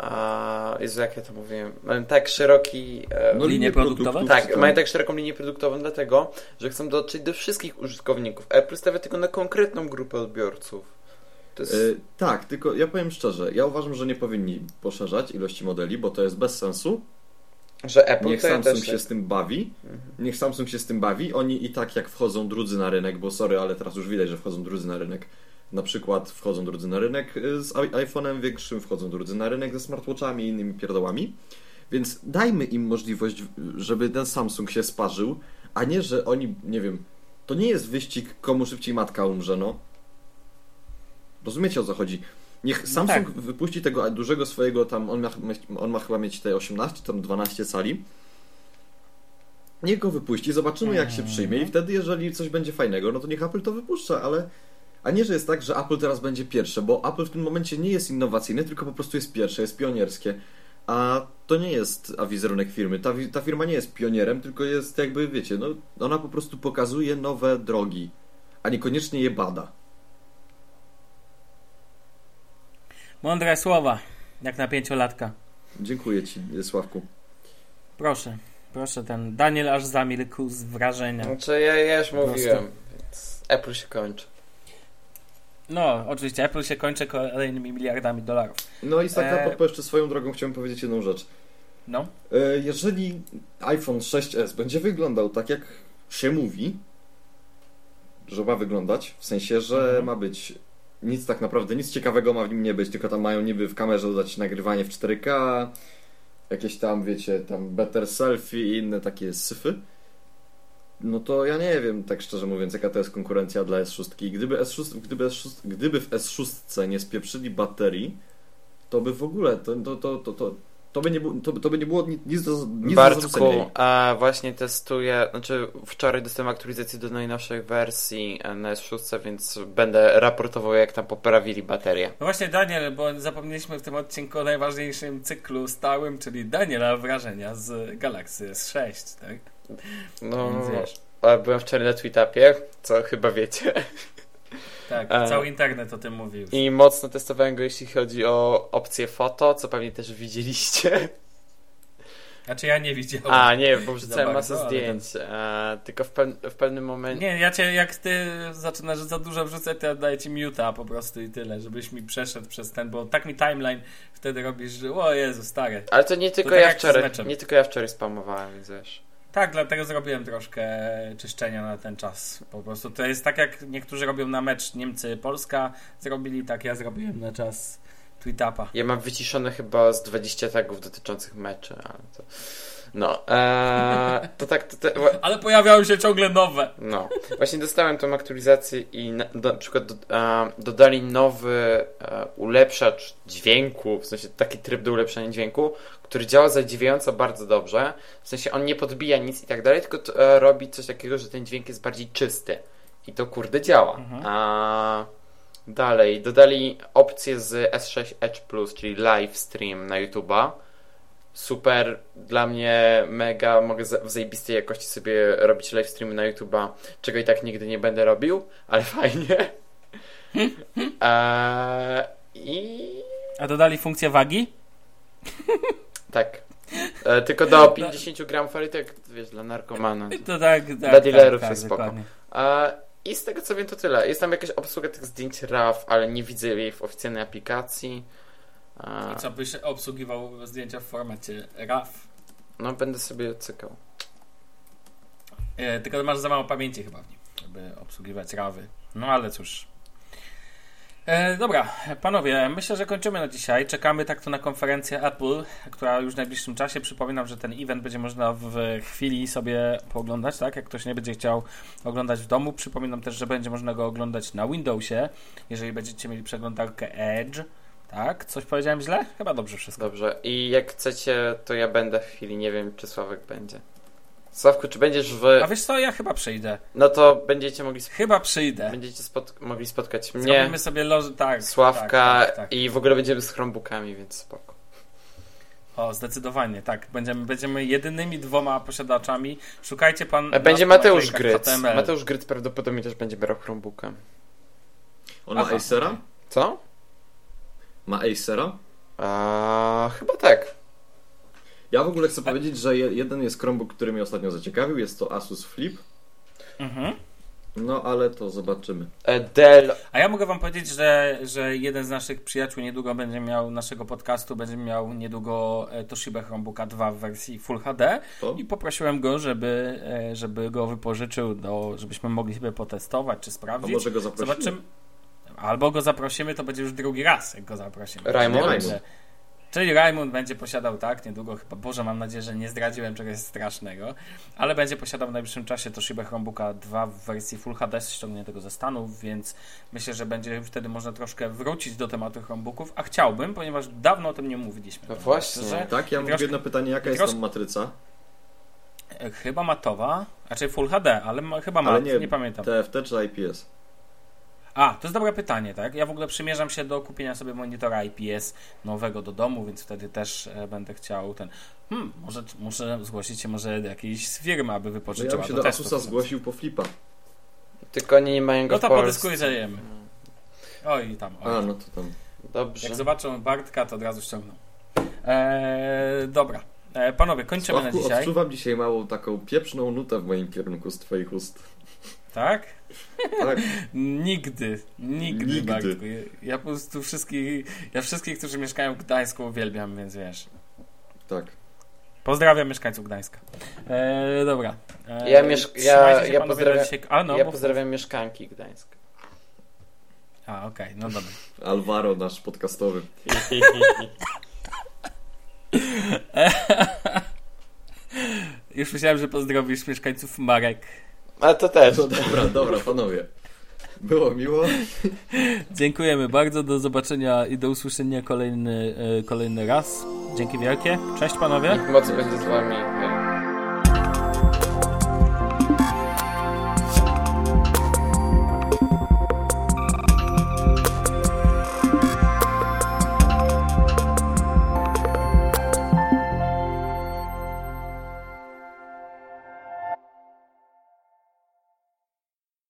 e, Jezu, jak ja to mówiłem, mają tak szeroki, e,
No,
Linie produktowe?
produktów,
tak, mają tak szeroką linię produktową dlatego, że chcą dotrzeć do wszystkich użytkowników. Apple stawia tylko na konkretną grupę odbiorców. Jest,
Y, tak, tylko ja powiem szczerze, ja uważam, że nie powinni poszerzać ilości modeli, bo to jest bez sensu.
że Apple
Niech Samsung się z tym bawi. Niech Samsung się z tym bawi. Oni i tak jak wchodzą drudzy na rynek, bo sorry, ale teraz już widać, że wchodzą drudzy na rynek. Na przykład wchodzą drudzy na rynek y, z iPhone'em większym, wchodzą drudzy na rynek ze smartwatchami i innymi pierdołami. Więc dajmy im możliwość, żeby ten Samsung się sparzył, a nie, że oni, nie wiem, to nie jest wyścig, komu szybciej matka umrze, no. Rozumiecie o co chodzi? Niech
No
Samsung
tak.
wypuści tego dużego swojego tam, on ma, on ma chyba mieć te 18, tam 12 cali. Niech go wypuści, zobaczymy jak się przyjmie i wtedy jeżeli coś będzie fajnego, no to niech Apple to wypuszcza, ale a nie, że jest tak, że Apple teraz będzie pierwsze, bo Apple w tym momencie nie jest innowacyjne, tylko po prostu jest pierwsze, jest pionierskie. A to nie jest a wizerunek firmy. Ta, ta firma nie jest pionierem, tylko jest jakby, wiecie, no, ona po prostu pokazuje nowe drogi, a niekoniecznie je bada.
Mądre słowa, jak na pięciolatka.
Dziękuję Ci, Sławku.
Proszę, proszę, ten Daniel aż zamilkł z wrażenia.
Znaczy ja, ja już mówiłem, więc Apple się kończy.
No, oczywiście, Apple się kończy kolejnymi miliardami dolarów.
No i tak
E,
e... jeszcze swoją drogą chciałem powiedzieć jedną rzecz.
No,
E, Jeżeli iPhone 6s będzie wyglądał tak, jak się mówi, że ma wyglądać, w sensie, że
Mhm.
ma być nic tak naprawdę, nic ciekawego ma w nim nie być, tylko tam mają niby w kamerze dodać nagrywanie w 4K, jakieś tam, wiecie, tam better selfie i inne takie syfy, no to ja nie wiem, tak szczerze mówiąc, jaka to jest konkurencja dla S6. I Gdyby, S6, gdyby, S6, gdyby w S6 nie spieprzyli baterii, to by w ogóle, to, to, to, to, to, by, nie było, to, to by nie było nic, nic do, nic do.
Bartku, a właśnie testuję, znaczy wczoraj dostałem aktualizację do najnowszej wersji na S6, więc będę raportował jak tam poprawili baterię.
no właśnie Daniel, bo zapomnieliśmy w tym odcinku o najważniejszym cyklu stałym, czyli Daniela wrażenia z Galaxy S6, tak?
No,
Więc wiesz.
a byłem wczoraj na Tweetupie, co chyba wiecie.
Tak,
E,
cały internet o tym mówi już.
I mocno testowałem go, jeśli chodzi o opcję foto, co pewnie też widzieliście.
Znaczy ja nie widziałem.
A, nie, bo wrzucałem masę zdjęć. E, tylko w, peł- w pewnym momencie.
Nie, ja cię, jak ty zaczynasz za dużo wrzucać, to ja daję ci muta po prostu i tyle, żebyś mi przeszedł przez ten, bo tak mi timeline wtedy robisz, że o Jezu, stary.
Ale to nie tylko
tak
ja wczoraj. Nie tylko ja wczoraj spamowałem, więc wiesz.
Tak, dlatego zrobiłem troszkę czyszczenia na ten czas. Po prostu to jest tak, jak niektórzy robią na mecz Niemcy-Polska, zrobili tak, ja zrobiłem na czas Tweetapa.
Ja mam wyciszone chyba z 20 tagów dotyczących meczy, ale to. No, e, to tak, to, to,
Ale pojawiały się ciągle nowe.
no. Właśnie dostałem tą aktualizację i na, do, na przykład do, e, dodali nowy e, ulepszacz dźwięku, w sensie taki tryb do ulepszania dźwięku, który działa zadziwiająco bardzo dobrze. W sensie on nie podbija nic i tak dalej, tylko to, e, robi coś takiego, że ten dźwięk jest bardziej czysty. I to kurde działa.
Mhm.
A, Dalej, dodali opcję z S6 Edge Plus, czyli live stream na YouTube'a. Super, dla mnie mega, mogę w zajebistej jakości sobie robić live streamy na YouTube'a, czego i tak nigdy nie będę robił, ale fajnie. Eee, I
A dodali funkcję wagi?
tak. E, tylko do 50 gramów, ale i tak, wiesz, dla narkomana.
To tak, tak,
Dla dealerów
tak,
jest
tak,
spoko.
dokładnie.
E, I z tego co wiem, to tyle. Jest tam jakaś obsługa tych zdjęć RAW, ale nie widzę jej w oficjalnej aplikacji.
I co byś obsługiwał zdjęcia w formacie RAW?
no, będę sobie cykał.
E, tylko masz za mało pamięci chyba w nim, żeby obsługiwać rawy. No ale cóż. E, dobra, panowie, myślę, że kończymy na dzisiaj. Czekamy tak to na konferencję Apple, która już w najbliższym czasie. Przypominam, że ten event będzie można w chwili sobie pooglądać, tak? Jak ktoś nie będzie chciał oglądać w domu. Przypominam też, że będzie można go oglądać na Windowsie, jeżeli będziecie mieli przeglądarkę Edge. Tak? Coś powiedziałem źle? Chyba dobrze wszystko.
Dobrze. I jak chcecie, to ja będę w chwili. Nie wiem, czy Sławek będzie. Sławku, czy będziesz w.
A wiesz co, ja chyba przyjdę.
No to będziecie mogli, sp-
Chyba przyjdę.
będziecie spot- mogli spotkać mnie,
Zrobimy sobie loż... tak.
Sławka
tak, tak, tak.
i w ogóle będziemy z Chromebookami, więc spoko.
O, zdecydowanie, tak. Będziemy, będziemy jedynymi dwoma posiadaczami. Szukajcie pan.
E, Będzie Mateusz Gryc.
HTML.
Mateusz Gryc prawdopodobnie też będzie brał Chromebooka.
On ma
Aha,
Acera?
Co?
Ma Acera?
A, chyba tak.
Ja w ogóle chcę powiedzieć, że je- jeden jest Chromebook, który mnie ostatnio zaciekawił, jest to Asus Flip.
Mhm.
No ale to zobaczymy.
Dell.
A ja mogę wam powiedzieć, że, że jeden z naszych przyjaciół niedługo będzie miał naszego podcastu, będzie miał niedługo e, Toshiba Chromebooka 2 w wersji Full HD
To?
i poprosiłem go, żeby, e, żeby go wypożyczył, do, żebyśmy mogli sobie potestować czy
A
sprawdzić.
może go zaprosimy?
Zobaczymy. Albo go zaprosimy, to będzie już drugi raz, jak go zaprosimy.
Raymond?
Czyli będzie- Czyli Raymond będzie posiadał, tak, niedługo chyba, Boże, mam nadzieję, że nie zdradziłem czegoś strasznego, ale będzie posiadał w najbliższym czasie Toshiba Chromebooka 2 w wersji Full HD ściągniętego ze Stanów, więc myślę, że będzie wtedy można troszkę wrócić do tematu Chromebooków, a chciałbym, ponieważ dawno o tym nie mówiliśmy.
No właśnie.
Szczerze,
Tak, ja mam
Troszkę-
jedno pytanie, jaka jest
troszkę-
tam matryca?
chyba matowa, raczej Full HD, ale ma, chyba mat,
Ale
nie,
nie,
pamiętam.
TFT czy IPS?
A, to jest dobre pytanie, tak? Ja w ogóle przymierzam się do kupienia sobie monitora IPS nowego do domu, więc wtedy też e, będę chciał ten. Hmm, może muszę zgłosić się może do jakiejś firmy, aby
No ja
wypożyczyła
bym się
do
do
testów.
Asusa zgłosił po Flipa.
Tylko oni nie mają go
No to
Polsce.
podyskutujemy. Oj, tam. Oj.
A, no to tam.
Dobrze.
Jak zobaczą Bartka, to od razu ściągną. Eee, dobra. E, panowie, kończymy
Sławku,
na dzisiaj.
odczuwam dzisiaj małą taką pieprzną nutę w moim kierunku z twoich ust.
Tak?
Tak,
Nigdy, nigdy,
Nigdy.
Bartku. Ja, ja po prostu wszystkich, ja wszystkich, którzy mieszkają w Gdańsku uwielbiam, więc wiesz.
tak.
Pozdrawiam mieszkańców Gdańska. E, dobra. E,
Ja miesz- ja-
się,
ja pozdrawiam-
dzisiaj. A, no,
ja
bo-
pozdrawiam mieszkanki Gdańska.
A, okej, no dobra.
Alvaro, nasz podcastowy.
Już myślałem, że pozdrowisz mieszkańców Marek.
A to też.
No dobra, dobra, panowie. Było miło.
Dziękujemy bardzo, do zobaczenia i do usłyszenia kolejny, e, kolejny raz. Dzięki wielkie. Cześć panowie.
Niech moc będzie z wami.